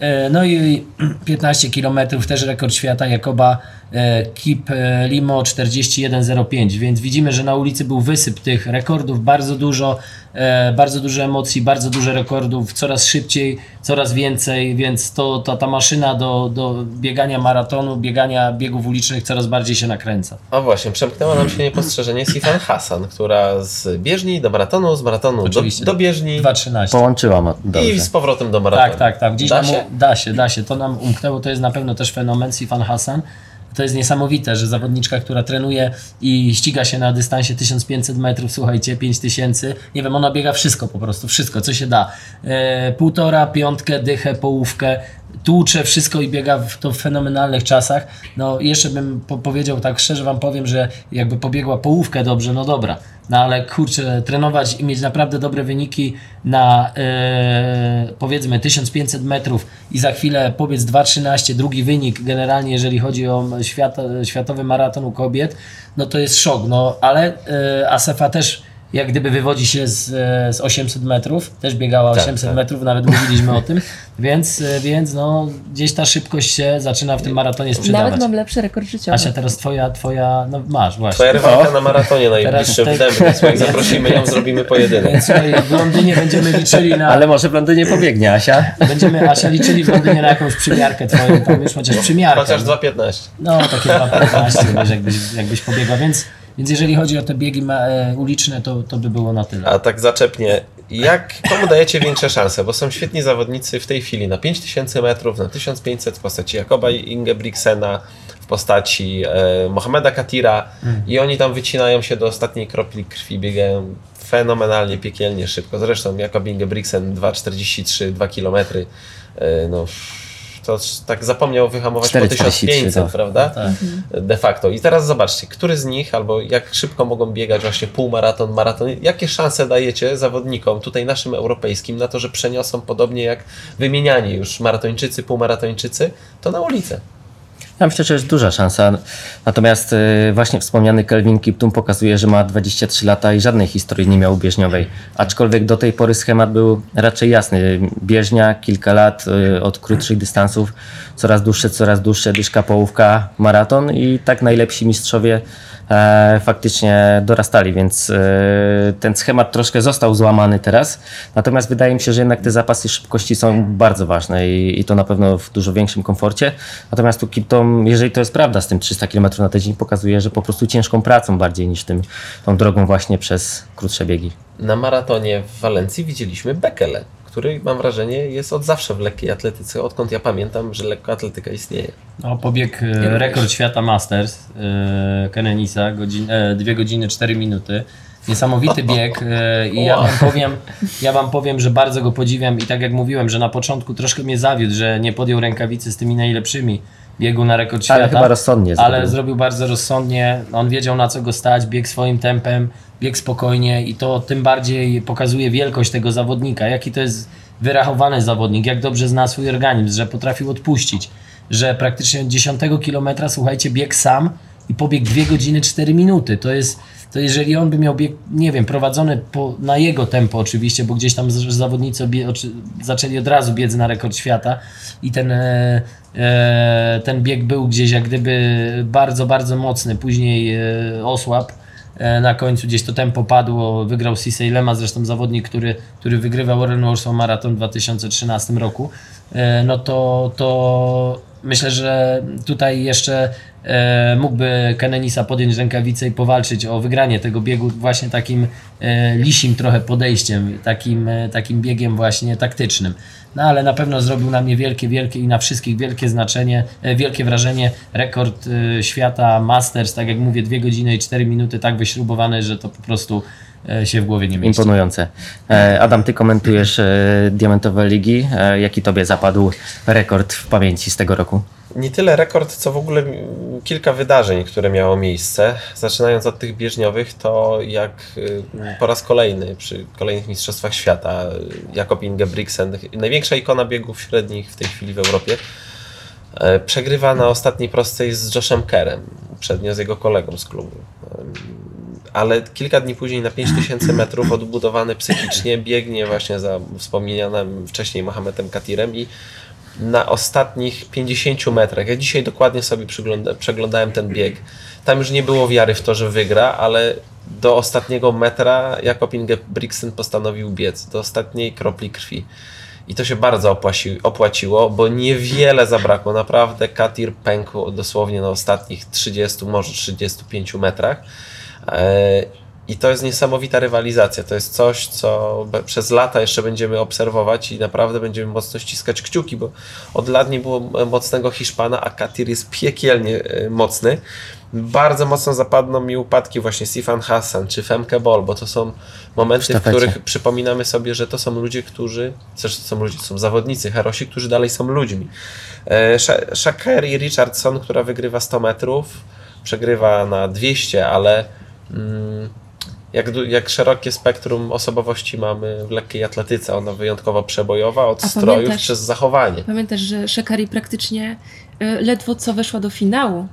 E, No i 15 km też rekord świata Jakoba e, Kip e, Limo 4105, więc widzimy, że na ulicy był wysyp tych rekordów, bardzo dużo, e, bardzo dużo emocji, bardzo dużo rekordów, coraz szybciej, coraz więcej, więc to, to ta maszyna do, do biegania maratonu, biegania biegów ulicznych coraz bardziej się nakręca. A właśnie, przemknęła nam się niepostrzeżenie Sifan Hassan, która z bieżni do maratonu, z maratonu do, Oczywiście. do bieżni 2.13. Połączyłam o- dobrze. i z powrotem do maratonu. Tak, tak, tak. Gdzieś Da nam, się? da się, da się. To nam umknęło. To jest na pewno też fenomen Sifan Hassan. To jest niesamowite, że zawodniczka, która trenuje i ściga się na dystansie 1500 metrów, słuchajcie, 5000, nie wiem, ona biega wszystko po prostu, wszystko, co się da. E, półtora, piątkę, dychę, połówkę, tłucze wszystko i biega w, to w fenomenalnych czasach. No jeszcze bym po powiedział tak szczerze wam powiem, że jakby pobiegła połówkę dobrze, no dobra. No ale kurczę, trenować i mieć naprawdę dobre wyniki na e, powiedzmy 1500 metrów i za chwilę pobiec 2.13, drugi wynik generalnie jeżeli chodzi o świat, światowy maraton u kobiet, no to jest szok. No ale e, Asefa też jak gdyby wywodzi się z, e, z 800 metrów, też biegała Tak, 800 tak. metrów, nawet mówiliśmy o tym, więc, e, więc no, gdzieś ta szybkość się zaczyna w tym maratonie sprzedawać. Nawet mam lepszy rekord życiowy. Asia, teraz twoja, twoja, no masz właśnie. Twoja rywalka na maratonie najbliższym Teraz w te- Dębie, więc jak zaprosimy ją, zrobimy pojedynek. Więc słuchaj, w Londynie będziemy liczyli na... Ale może w Londynie pobiegnie, Asia? Będziemy, Asia, liczyli w Londynie na jakąś przymiarkę twoją, tam już chociaż przymiarkę. Chociaż 2.15. No, takie 2.15, wiesz, jakbyś, jakbyś pobiegła, więc, więc jeżeli chodzi o te biegi ma, e, uliczne, to, to by było na tyle. A tak zaczepnie, jak, komu dajecie większe szanse? Bo są świetni zawodnicy w tej chwili na 5000 metrów, na 1500 w postaci Jakoba Ingebrigtsena, w postaci e, Mohameda Katira i oni tam wycinają się do ostatniej kropli krwi, biegają fenomenalnie, piekielnie szybko. Zresztą Jakob Ingebrigtsen 2,43, 2 km. E, no, to tak zapomniał wyhamować po 4,43 1500, to. prawda? Tak. De facto. I teraz zobaczcie, który z nich, albo jak szybko mogą biegać właśnie półmaraton, maraton, jakie szanse dajecie zawodnikom, tutaj naszym europejskim, na to, że przeniosą podobnie jak wymieniani już maratończycy, półmaratończycy, to na ulicę. Ja myślę, że jest duża szansa. Natomiast y, właśnie wspomniany Kelvin Kiptum pokazuje, że ma 23 lata i żadnej historii nie miał bieżniowej. Aczkolwiek do tej pory schemat był raczej jasny. Bieżnia, kilka lat y, od krótszych dystansów, coraz dłuższe, coraz dłuższe, dyszka, połówka, maraton i tak najlepsi mistrzowie e, faktycznie dorastali, więc e, ten schemat troszkę został złamany teraz. Natomiast wydaje mi się, że jednak te zapasy szybkości są bardzo ważne i, i to na pewno w dużo większym komforcie. Natomiast tu Jeżeli to jest prawda z tym 300 km na tydzień, pokazuje, że po prostu ciężką pracą bardziej niż tym, tą drogą właśnie przez krótsze biegi. Na maratonie w Walencji widzieliśmy Bekele, który mam wrażenie jest od zawsze w lekkiej atletyce, odkąd ja pamiętam, że lekkoatletyka istnieje. No, pobieg e, rekord świata Masters e, Kenenisa, godzin, e, 2 godziny 4 minuty. Niesamowity bieg e, i ja wam, powiem, ja wam powiem, że bardzo go podziwiam i tak jak mówiłem, że na początku troszkę mnie zawiódł, że nie podjął rękawicy z tymi najlepszymi biegu na rekord świata. Ale chyba rozsądnie Ale zrobił. zrobił bardzo rozsądnie, on wiedział na co go stać, bieg swoim tempem, bieg spokojnie i to tym bardziej pokazuje wielkość tego zawodnika, jaki to jest wyrachowany zawodnik, jak dobrze zna swój organizm, że potrafił odpuścić, że praktycznie od 10 kilometra, słuchajcie, bieg sam i pobiegł 2 godziny 4 minuty. To jest, to jeżeli on by miał bieg, nie wiem, prowadzony po, na jego tempo oczywiście, bo gdzieś tam zawodnicy obie, oczy, zaczęli od razu biec na rekord świata i ten, e, e, ten bieg był gdzieś jak gdyby bardzo, bardzo mocny, później e, osłabł. E, Na końcu gdzieś to tempo padło, wygrał Cissy Lema, zresztą zawodnik, który, który wygrywał Warren Warsaw Marathon w 2013 roku. E, No to, to myślę, że tutaj jeszcze e, mógłby Kenenisa podjąć rękawicę i powalczyć o wygranie tego biegu właśnie takim e, lisim trochę podejściem, takim, e, takim biegiem właśnie taktycznym. No ale na pewno zrobił na mnie wielkie, wielkie i na wszystkich wielkie znaczenie, e, wielkie wrażenie. Rekord e, świata Masters, tak jak mówię, 2 godziny i 4 minuty tak wyśrubowany, że to po prostu się w głowie nie mieści. Imponujące. E, Adam, ty komentujesz e, Diamentowe Ligi. E, Jaki tobie zapadł rekord w pamięci z tego roku? Nie tyle rekord, co w ogóle kilka wydarzeń, które miało miejsce. Zaczynając od tych bieżniowych, to jak po raz kolejny przy kolejnych Mistrzostwach Świata Jakob Ingebrigtsen, największa ikona biegów średnich w tej chwili w Europie, e, przegrywa na ostatniej prostej z Joshem Kerem, przednio z jego kolegą z klubu. Ale kilka dni później na 5000 metrów odbudowany psychicznie biegnie właśnie za wspomnianym wcześniej Mohamedem Katirem i na ostatnich 50 metrach. Ja dzisiaj dokładnie sobie przeglądałem ten bieg. Tam już nie było wiary w to, że wygra, ale do ostatniego metra Jakob Ingebrigtsen postanowił biec, do ostatniej kropli krwi. I to się bardzo opłaci, opłaciło, bo niewiele zabrakło. Naprawdę Katir pękł dosłownie na ostatnich 30, może 35 metrach. E, I to jest niesamowita rywalizacja. To jest coś, co przez lata jeszcze będziemy obserwować i naprawdę będziemy mocno ściskać kciuki, bo od lat nie było mocnego Hiszpana, a Katir jest piekielnie e, mocny. Bardzo mocno zapadną mi upadki właśnie Sifan Hassan czy Femke Bol, bo to są momenty, w sztafecie. których przypominamy sobie, że to są ludzie, którzy, też to są ludzie, to są zawodnicy, herosi, którzy dalej są ludźmi. E, Sha- Shaker i Richardson, która wygrywa 100 metrów, przegrywa na 200, ale jak, du- jak szerokie spektrum osobowości mamy w lekkiej atletyce, ona wyjątkowo przebojowa, od A strojów pamiętasz- przez zachowanie. Pamiętasz, że Shekari praktycznie y, ledwo co weszła do finału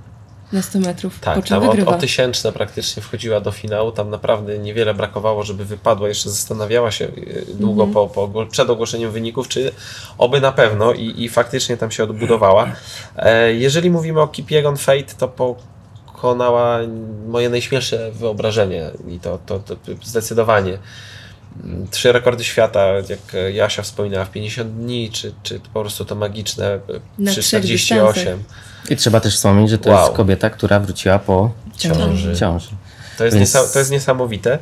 na 100 metrów, po Tak, czym tam o, wygrywa. o tysięczne praktycznie wchodziła do finału, tam naprawdę niewiele brakowało, żeby wypadła, jeszcze zastanawiała się y, długo Mhm. po, po, przed ogłoszeniem wyników, czy oby na pewno i, i faktycznie tam się odbudowała. E, jeżeli mówimy o Kipiegon Fate, to pokonała moje najśmielsze wyobrażenie i to, to, to zdecydowanie. Trzy rekordy świata, jak Jasia wspominała, w 50 dni, czy, czy po prostu to magiczne e, Na przy trzech 48. I trzeba też wspomnieć, że to Wow. jest kobieta, która wróciła po Ciąży. ciąży. To jest, Więc- niesa- to jest niesamowite.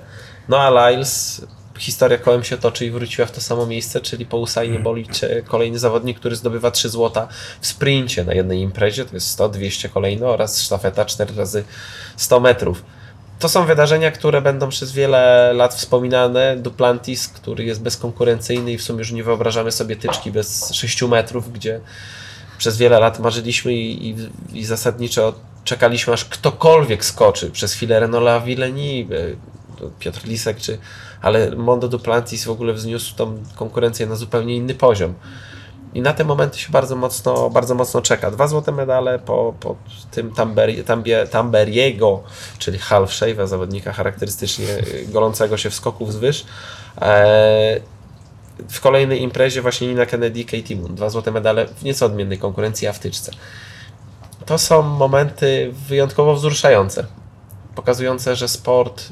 No a Lyles, historia kołem się toczy i wróciła w to samo miejsce, czyli po Usainie Bolt kolejny zawodnik, który zdobywa 3 złota w sprincie na jednej imprezie, to jest 100, 200 kolejno oraz sztafeta 4 razy 100 metrów. To są wydarzenia, które będą przez wiele lat wspominane. Duplantis, który jest bezkonkurencyjny i w sumie już nie wyobrażamy sobie tyczki bez 6 metrów, gdzie przez wiele lat marzyliśmy i, i, i zasadniczo czekaliśmy, aż ktokolwiek skoczy. Przez chwilę Renola Villeni, Piotr Lisek, czy, ale Mondo Duplantis w ogóle wzniósł tą konkurencję na zupełnie inny poziom. I na te momenty się bardzo mocno, bardzo mocno czeka. Dwa złote medale po, po tym Tambie, Tamberiego, czyli half zawodnika charakterystycznie golącego się w skoku wzwyż. Eee, w kolejnej imprezie właśnie Nina Kennedy i Katie Moon. Dwa złote medale w nieco odmiennej konkurencji, a w tyczce. To są momenty wyjątkowo wzruszające. Pokazujące, że sport,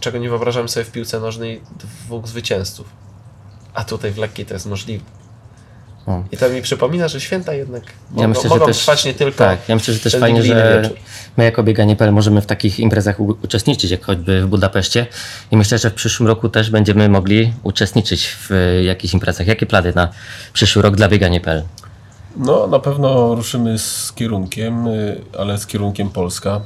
czego nie wyobrażam sobie w piłce nożnej, dwóch zwycięzców. A tutaj w lekkiej to jest możliwe. O. I to mi przypomina, że święta jednak Ja mogą, myślę, że mogą też, trwać nie tylko Tak, ja myślę, że też fajnie, że wieczór. my jako bieganie.pl możemy w takich imprezach u- uczestniczyć, jak choćby w Budapeszcie. I myślę, że w przyszłym roku też będziemy mogli uczestniczyć w e, jakichś imprezach. Jakie plany na przyszły rok dla bieganie.pl? No, na pewno ruszymy z kierunkiem, y, ale z kierunkiem Polska,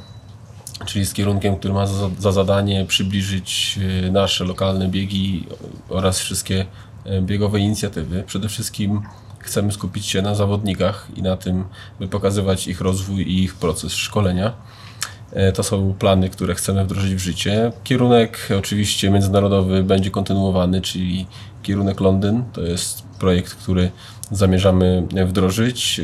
czyli z kierunkiem, który ma za, za zadanie przybliżyć y, nasze lokalne biegi oraz wszystkie y, biegowe inicjatywy. Przede wszystkim chcemy skupić się na zawodnikach i na tym, by pokazywać ich rozwój i ich proces szkolenia. E, To są plany, które chcemy wdrożyć w życie. Kierunek oczywiście międzynarodowy będzie kontynuowany, czyli kierunek Londyn. To jest projekt, który zamierzamy wdrożyć.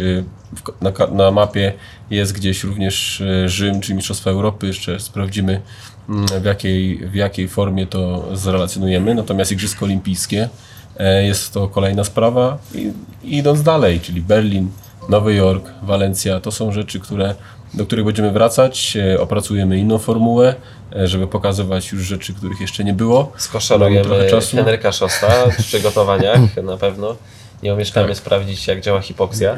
E, ka- na mapie jest gdzieś również e, Rzym, czy Mistrzostwa Europy. Jeszcze sprawdzimy mm, w jakiej, w jakiej formie to zrelacjonujemy. Natomiast Igrzyska Olimpijskie e, jest to kolejna sprawa. I, idąc dalej, czyli Berlin, Nowy Jork, Walencja, to są rzeczy, które, do których będziemy wracać. E, Opracujemy inną formułę, żeby pokazywać już rzeczy, których jeszcze nie było. Skoszarujemy. Henryka Szosta w przygotowaniach na pewno. Nie omieszkamy Tak. sprawdzić, jak działa hipoksja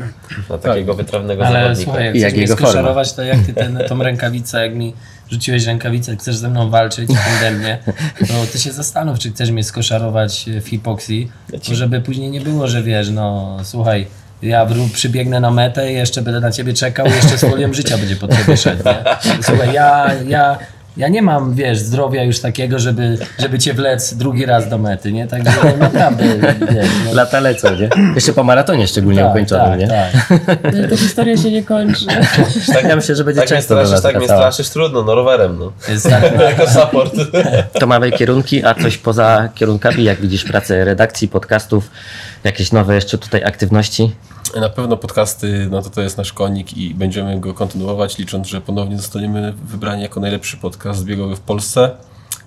na takiego wytrawnego Ale zawodnika. słuchaj, jak I jak mnie jego forma. skoszarować, to jak ty ten, tą rękawicę, jak mi rzuciłeś rękawicę, chcesz ze mną walczyć ode mnie, to ty się zastanów, czy chcesz mnie skoszarować w hipoksji, bo żeby później nie było, że wiesz, no słuchaj, ja przybiegnę na metę i jeszcze będę na ciebie czekał i jeszcze z folią życia będzie po ciebie szedł, nie? Słuchaj, ja, ja, ja nie mam, wiesz, zdrowia już takiego, żeby, żeby cię wlec drugi raz do mety, nie? Także no, naprawdę, wiesz, no, Lata lecą, nie? Jeszcze po maratonie szczególnie tak, ukończonym, tak, nie? tak. Ta historia się nie kończy. Tak, Ja myślę, że będzie tak mnie często do straszysz, tak mnie straszysz, trudno, no rowerem, no. Tak, no, jako support. To mamy kierunki, a coś poza kierunkami, jak widzisz pracę redakcji, podcastów, jakieś nowe jeszcze tutaj aktywności? Na pewno podcasty, no to to jest nasz konik i będziemy go kontynuować, licząc, że ponownie zostaniemy wybrani jako najlepszy podcast biegowy w Polsce.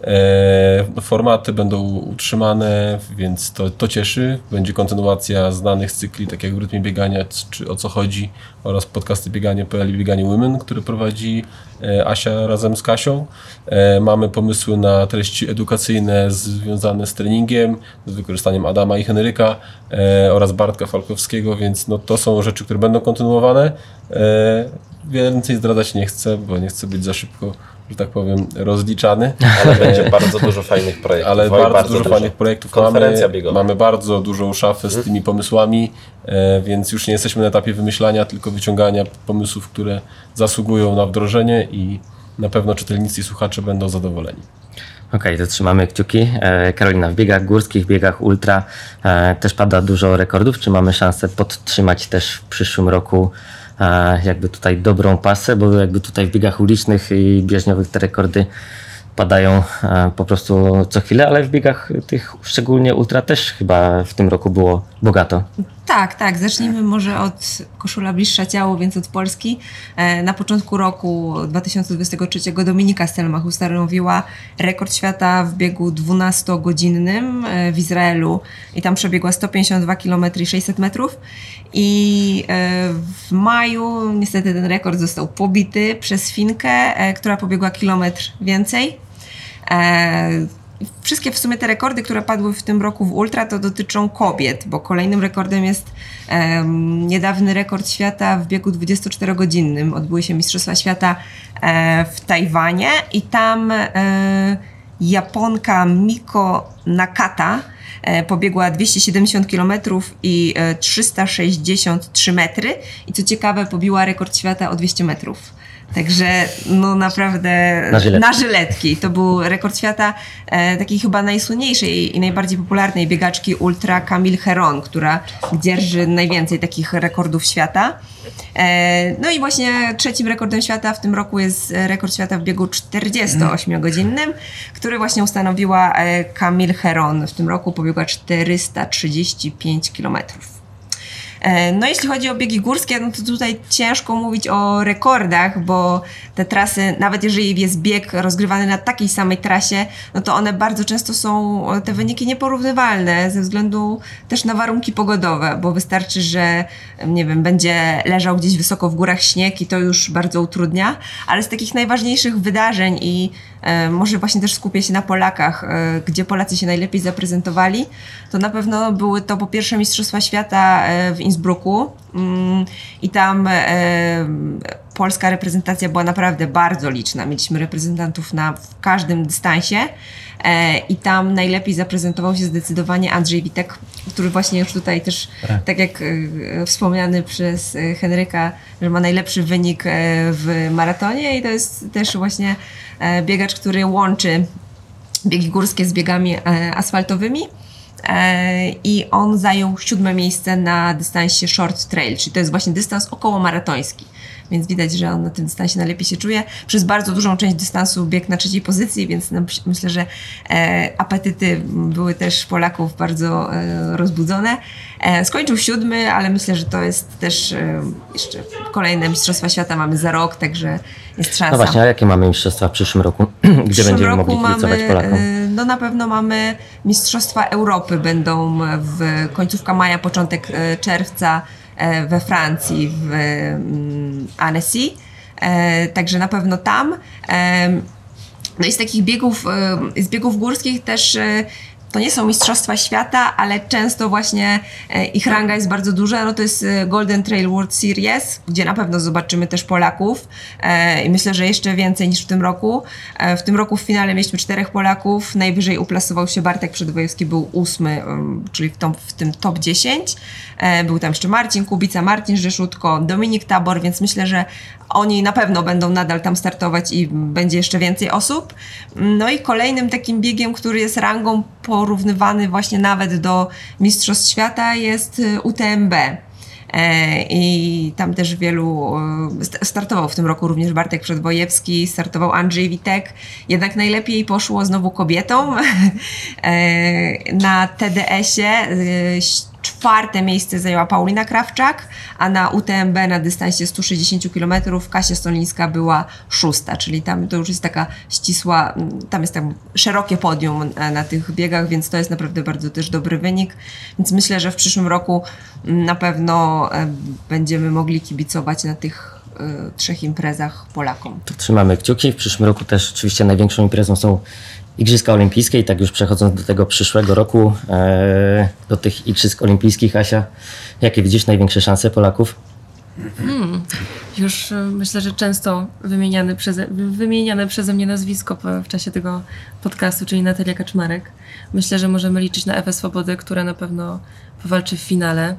E, formaty będą utrzymane, więc to, to cieszy. Będzie kontynuacja znanych cykli, tak jak w rytmie biegania, czy o co chodzi, oraz podcasty bieganie.pl i bieganie Women, które prowadzi e, Asia razem z Kasią. E, mamy pomysły na treści edukacyjne związane z treningiem, z wykorzystaniem Adama i Henryka oraz Bartka Falkowskiego, więc no, to są rzeczy, które będą kontynuowane. Więcej zdradzać nie chcę, bo nie chcę być za szybko, że tak powiem, rozliczany. Ale będzie bardzo dużo fajnych projektów. Ale Oj, bardzo, dużo fajnych projektów Konferencja mamy. biegowa. Mamy bardzo dużą szafę z tymi pomysłami, e, więc już nie jesteśmy na etapie wymyślania, tylko wyciągania pomysłów, które zasługują na wdrożenie i na pewno czytelnicy i słuchacze będą zadowoleni. Okej, to trzymamy kciuki. E, Karolina, w biegach górskich, biegach ultra e, też pada dużo rekordów. Czy mamy szansę podtrzymać też w przyszłym roku jakby tutaj dobrą pasę, bo jakby tutaj w biegach ulicznych i bieżniowych te rekordy padają e, po prostu co chwilę, ale w biegach tych szczególnie ultra też chyba w tym roku było bogato. Tak, tak. Zacznijmy może od koszula bliższa ciału, więc od Polski. E, Na początku roku 2023 Dominika Stelmach ustanowiła rekord świata w biegu 12-godzinnym e, w Izraelu i tam przebiegła 152 km i 600 metrów. I e, w maju niestety ten rekord został pobity przez Finkę, która pobiegła kilometr więcej. E, Wszystkie w sumie te rekordy, które padły w tym roku w Ultra, to dotyczą kobiet, bo kolejnym rekordem jest em, niedawny rekord świata w biegu 24-godzinnym. Odbyły się Mistrzostwa Świata e, w Tajwanie i tam e, Japonka Miko Nakata e, pobiegła 270 km i e, 363 metry i co ciekawe pobiła rekord świata o 200 metrów. Także no naprawdę Na żyletki. na żyletki. To był rekord świata e, takiej chyba najsłynniejszej i najbardziej popularnej biegaczki ultra Camille Heron, która dzierży najwięcej takich rekordów świata. E, no i właśnie trzecim rekordem świata w tym roku jest e, rekord świata w biegu 48-godzinnym, który właśnie ustanowiła e, Camille Heron. W tym roku pobiegła 435 kilometrów. E, No jeśli chodzi o biegi górskie, no to tutaj ciężko mówić o rekordach, bo te trasy, nawet jeżeli jest bieg rozgrywany na takiej samej trasie, no to one bardzo często są, te wyniki nieporównywalne ze względu też na warunki pogodowe, bo wystarczy, że nie wiem, będzie leżał gdzieś wysoko w górach śnieg i to już bardzo utrudnia, ale z takich najważniejszych wydarzeń i e, może właśnie też skupię się na Polakach, e, gdzie Polacy się najlepiej zaprezentowali, to na pewno były to po pierwsze Mistrzostwa Świata e, w Innsbrucku mm, i tam e, polska reprezentacja była naprawdę bardzo liczna. Mieliśmy reprezentantów na w każdym dystansie e, i tam najlepiej zaprezentował się zdecydowanie Andrzej Witek, który właśnie już tutaj też, tak jak e, wspomniany przez Henryka, że ma najlepszy wynik w maratonie i to jest też właśnie biegacz, który łączy biegi górskie z biegami asfaltowymi. E, I on zajął siódme miejsce na dystansie short trail, czyli to jest właśnie dystans około maratoński. Więc widać, że on na tym dystansie najlepiej się czuje. Przez bardzo dużą część dystansu biegł na trzeciej pozycji, więc no, myślę, że e, apetyty były też Polaków bardzo e, rozbudzone. Skończył siódmy, ale myślę, że to jest też jeszcze kolejne Mistrzostwa Świata mamy za rok, także jest szansa. No właśnie, a jakie mamy mistrzostwa w przyszłym roku? Gdzie przyszłym będziemy roku mogli kibicować Polakom? E, No na pewno mamy Mistrzostwa Europy będą w końcówka maja, początek e, czerwca e, we Francji w mm, Annecy. E, Także na pewno tam. E, No i z takich biegów, e, z biegów górskich też e, to nie są mistrzostwa świata, ale często właśnie e, ich ranga jest bardzo duża. No to jest e, Golden Trail World Series, gdzie na pewno zobaczymy też Polaków e, i myślę, że jeszcze więcej niż w tym roku. W tym roku w finale mieliśmy czterech Polaków, najwyżej uplasował się Bartek Przedwojewski, był ósmy, czyli w, tą, w tym top 10. E, Był tam jeszcze Marcin Kubica, Marcin Rzeszutko, Dominik Tabor, więc myślę, że oni na pewno będą nadal tam startować i będzie jeszcze więcej osób. No i kolejnym takim biegiem, który jest rangą porównywany właśnie nawet do Mistrzostw Świata jest y, UTMB. E, I tam też wielu st- startował w tym roku również Bartek Przedwojewski, startował Andrzej Witek. Jednak najlepiej poszło znowu kobietom. E, Na TDS-ie e, czwarte miejsce zajęła Paulina Krawczak, a na UTMB na dystansie 160 km Kasia Stolińska była szósta, czyli tam to już jest taka ścisła, mm, tam jest tam szerokie podium e, na tych biegach, więc to jest naprawdę bardzo też dobry wynik. Więc myślę, że w przyszłym roku mm, na pewno e, będziemy mogli kibicować na tych e, trzech imprezach Polakom. To trzymamy kciuki. W przyszłym roku też oczywiście największą imprezą są Igrzyska Olimpijskie i tak już przechodząc do tego przyszłego roku, e, do tych Igrzysk Olimpijskich, Asia, jakie widzisz największe szanse Polaków? Już e, myślę, że często wymieniane przeze, wy- wymieniane przeze mnie nazwisko w czasie tego podcastu, czyli Natalia Kaczmarek. Myślę, że możemy liczyć na Ewę Swobodę, która na pewno powalczy w finale.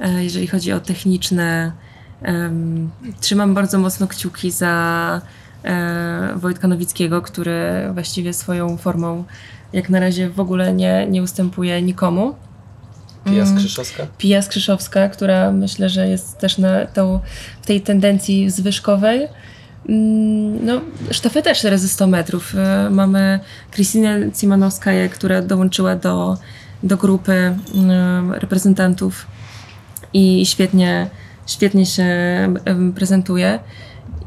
E, Jeżeli chodzi o techniczne, em, trzymam bardzo mocno kciuki za Wojtka Nowickiego, który właściwie swoją formą jak na razie w ogóle nie, nie ustępuje nikomu. Pija Skrzyszowska? Pija Skrzyszowska, która myślę, że jest też na tą, w tej tendencji zwyżkowej. Mm, No, sztafeta 400 metrów. E, Mamy Krystynę Cimanowskaję, która dołączyła do, do grupy mm, reprezentantów i świetnie, świetnie się prezentuje.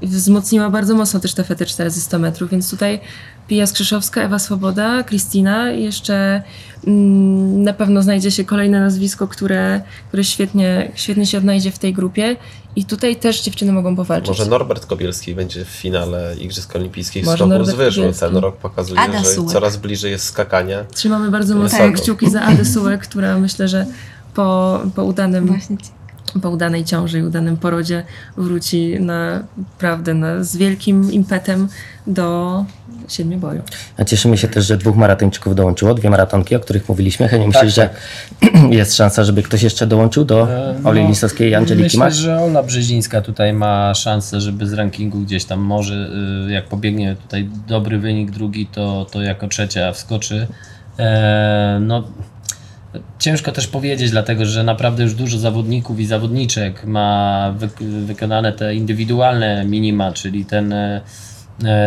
Wzmocniła bardzo mocno też sztafetę 400 metrów, więc tutaj Pija Skrzyszowska, Ewa Swoboda, Kristina i jeszcze mm, na pewno znajdzie się kolejne nazwisko, które, które świetnie, świetnie się odnajdzie w tej grupie i tutaj też dziewczyny mogą powalczyć. Może Norbert Kobielski będzie w finale Igrzysk Olimpijskich Może z skoku z wyżu. Kobielski. Ten rok pokazuje, Ada że Sułek. coraz bliżej jest skakania. Trzymamy bardzo mocno Wysoko. kciuki za Adę Sułek, która myślę, że po, po udanym Właśnie ci- po udanej ciąży i udanym porodzie wróci naprawdę na, z wielkim impetem do siedmioboju. A cieszymy się też, że dwóch maratończyków dołączyło, dwie maratonki, o których mówiliśmy. Heniu, myślisz, tak. że jest szansa, żeby ktoś jeszcze dołączył do E, Oli no, Lisowskiej i Angeliki Myślę, Mach? że Ola Brzezińska tutaj ma szansę, żeby z rankingu gdzieś tam może, y, jak pobiegnie tutaj dobry wynik drugi, to, to jako trzecia wskoczy. E, no, ciężko też powiedzieć, dlatego że naprawdę już dużo zawodników i zawodniczek ma wyk- wykonane te indywidualne minima, czyli ten, e,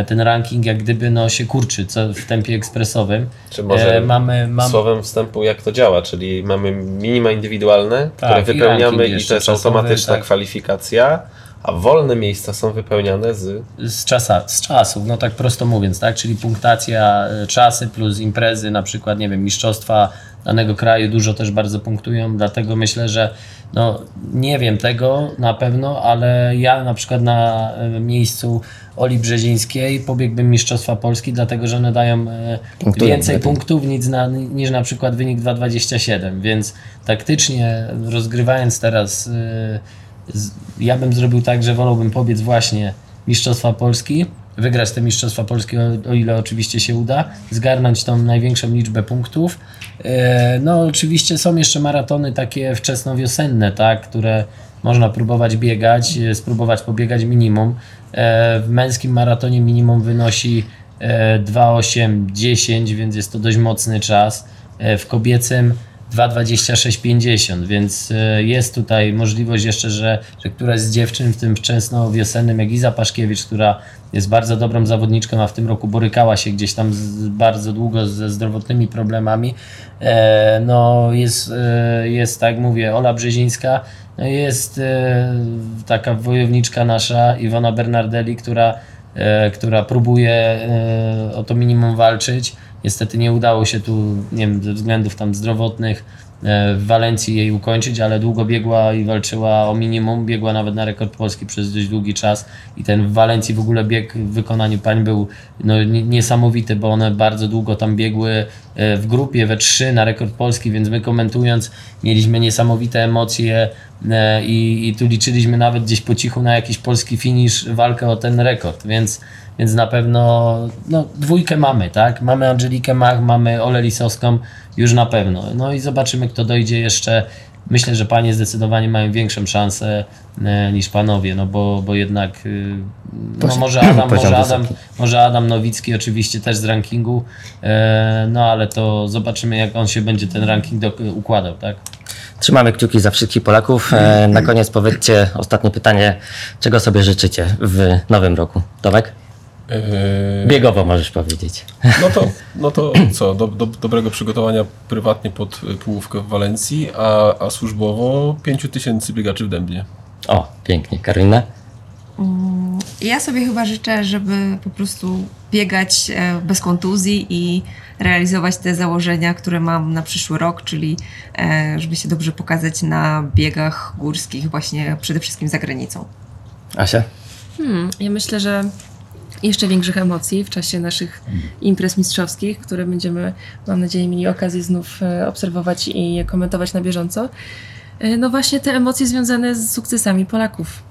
ten ranking jak gdyby no, się kurczy co, w tempie ekspresowym. Czy może E, mamy, mamy, słowem wstępu jak to działa, czyli mamy minima indywidualne, Tak, które i wypełniamy i, jeszcze to jest automatyczna tak. kwalifikacja, a wolne miejsca są wypełniane z... Z, czasa, z czasów, no tak prosto mówiąc, tak? Czyli punktacja, e, czasy plus imprezy, na przykład, nie wiem, mistrzostwa danego kraju dużo też bardzo punktują, dlatego myślę, że no nie wiem tego na pewno, ale ja na przykład na e, miejscu Oli Brzezińskiej pobiegłbym Mistrzostwa Polski, dlatego że one dają e, więcej lepiej. punktów niż na, niż na przykład wynik 2,27, więc taktycznie rozgrywając teraz z- ja bym zrobił tak, że wolałbym pobiec właśnie Mistrzostwa Polski, wygrać te Mistrzostwa Polski, o, ile oczywiście się uda, zgarnąć tą największą liczbę punktów. E, No oczywiście są jeszcze maratony takie wczesnowiosenne, tak, które można próbować biegać, e, spróbować pobiegać minimum. E, W męskim maratonie minimum wynosi e, 2,8-10, więc jest to dość mocny czas. W kobiecym 2,26,50, więc e, jest tutaj możliwość jeszcze, że, że któraś z dziewczyn w tym wczesnowiosennym, jak Iza Paszkiewicz, która jest bardzo dobrą zawodniczką, a w tym roku borykała się gdzieś tam z, bardzo długo ze zdrowotnymi problemami, e, no jest, e, jest tak mówię, Ola Brzezińska, no jest e, taka wojowniczka nasza, Iwona Bernardelli, która, która próbuje e, o to minimum walczyć. Niestety nie udało się tu, nie wiem, ze względów tam zdrowotnych e, w Walencji jej ukończyć, ale długo biegła i walczyła o minimum, biegła nawet na rekord polski przez dość długi czas i ten w Walencji w ogóle bieg w wykonaniu pań był no, nie- niesamowity, bo one bardzo długo tam biegły e, w grupie we trzy na rekord polski, więc my komentując mieliśmy niesamowite emocje e, i, i tu liczyliśmy nawet gdzieś po cichu na jakiś polski finisz, walkę o ten rekord, więc więc na pewno no, dwójkę mamy, tak? Mamy Angelikę Mach, mamy Olę Lisowską, już na pewno. No i zobaczymy, kto dojdzie jeszcze. Myślę, że panie zdecydowanie mają większą szansę e, niż panowie, no bo, bo jednak y, no może Adam, może Adam, może Adam Nowicki oczywiście też z rankingu, e, no ale to zobaczymy, jak on się będzie ten ranking do, układał, tak? Trzymamy kciuki za wszystkich Polaków. E, Na koniec powiedzcie ostatnie pytanie, czego sobie życzycie w nowym roku? Tomek? Yy, Biegowo możesz powiedzieć. No to, no to co, do, do, dobrego przygotowania prywatnie pod połówkę w Walencji, a, a służbowo 5 tysięcy biegaczy w Dębnie. O, pięknie. Karolina? Ja sobie chyba życzę, żeby po prostu biegać e, bez kontuzji i realizować te założenia, które mam na przyszły rok, czyli e, żeby się dobrze pokazać na biegach górskich, właśnie przede wszystkim za granicą. Asia? Hmm, ja myślę, że jeszcze większych emocji w czasie naszych imprez mistrzowskich, które będziemy, mam nadzieję, mieli okazję znów e, obserwować i komentować na bieżąco. E, No właśnie te emocje związane z sukcesami Polaków.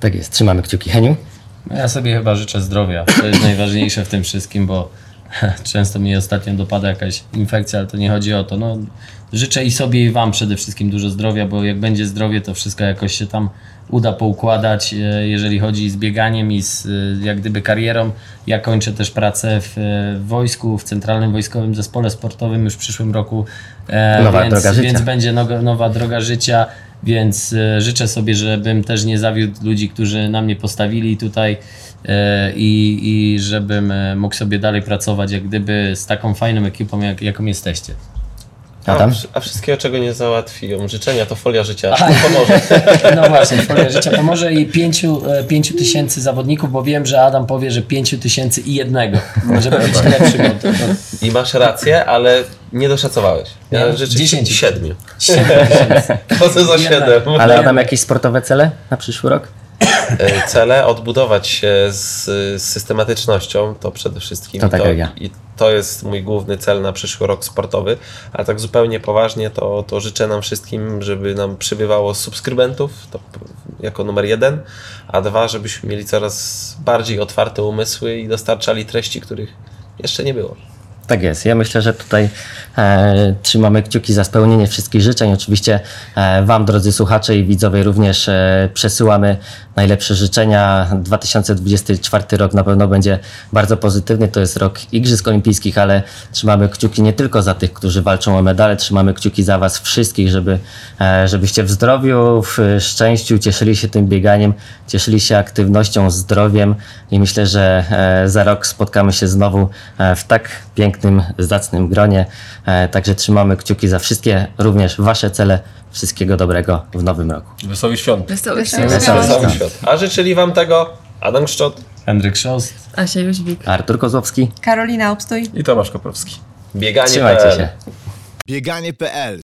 Tak jest. Trzymamy kciuki. Heniu? No Ja sobie chyba życzę zdrowia. To jest najważniejsze w tym wszystkim, bo często mi ostatnio dopada jakaś infekcja, ale to nie chodzi o to. No, życzę i sobie, i Wam przede wszystkim dużo zdrowia, bo jak będzie zdrowie, to wszystko jakoś się tam uda poukładać, e, jeżeli chodzi z bieganiem i z e, jak gdyby karierą. Ja kończę też pracę w, e, w wojsku, w Centralnym Wojskowym Zespole Sportowym już w przyszłym roku. Nowa więc, droga życia. Więc będzie noga, nowa droga życia, więc życzę sobie, żebym też nie zawiódł ludzi, którzy na mnie postawili tutaj i, i żebym mógł sobie dalej pracować jak gdyby z taką fajną ekipą, jak, jaką jesteście. Adam? A, a wszystkiego, czego nie załatwią życzenia, to folia życia Aha. pomoże. No właśnie, Folia Życia pomoże i pięciu, e, pięciu tysięcy zawodników, bo wiem, że Adam powie, że pięciu tysięcy i jednego, żeby być lepszym od, od I masz rację, ale nie doszacowałeś. Ja Nie, życzę ci 10. siedmiu. siedmiu tysięcy. Chodzę za Jednak. siedem. Ale Adam, jakieś sportowe cele na przyszły rok? E, Cele odbudować się z, z systematycznością, to przede wszystkim. To tak jak ja. I to jest mój główny cel na przyszły rok sportowy. A tak zupełnie poważnie, to, to życzę nam wszystkim, żeby nam przybywało subskrybentów, to jako numer jeden, a dwa, żebyśmy mieli coraz bardziej otwarte umysły i dostarczali treści, których jeszcze nie było. Tak jest. Ja myślę, że tutaj e, trzymamy kciuki za spełnienie wszystkich życzeń. Oczywiście e, Wam, drodzy słuchacze i widzowie, również e, przesyłamy najlepsze życzenia. 2024 rok na pewno będzie bardzo pozytywny. To jest rok Igrzysk Olimpijskich, ale trzymamy kciuki nie tylko za tych, którzy walczą o medale, trzymamy kciuki za Was wszystkich, żeby, e, żebyście w zdrowiu, w szczęściu cieszyli się tym bieganiem, cieszyli się aktywnością, zdrowiem i myślę, że e, za rok spotkamy się znowu e, w tak pięknym, zacnym gronie. E, Także trzymamy kciuki za wszystkie, również Wasze cele. Wszystkiego dobrego w nowym roku. Wesołych świąt. Wesołych Wesołych świąt. świąt. Cały świat. A życzyli Wam tego Adam Szczot, Henryk Szost. Asia Jóźwik. Artur Kozłowski, Karolina Obstój. I Tomasz Koprowski. bieganie. trzymajcie się. Bieganie.pl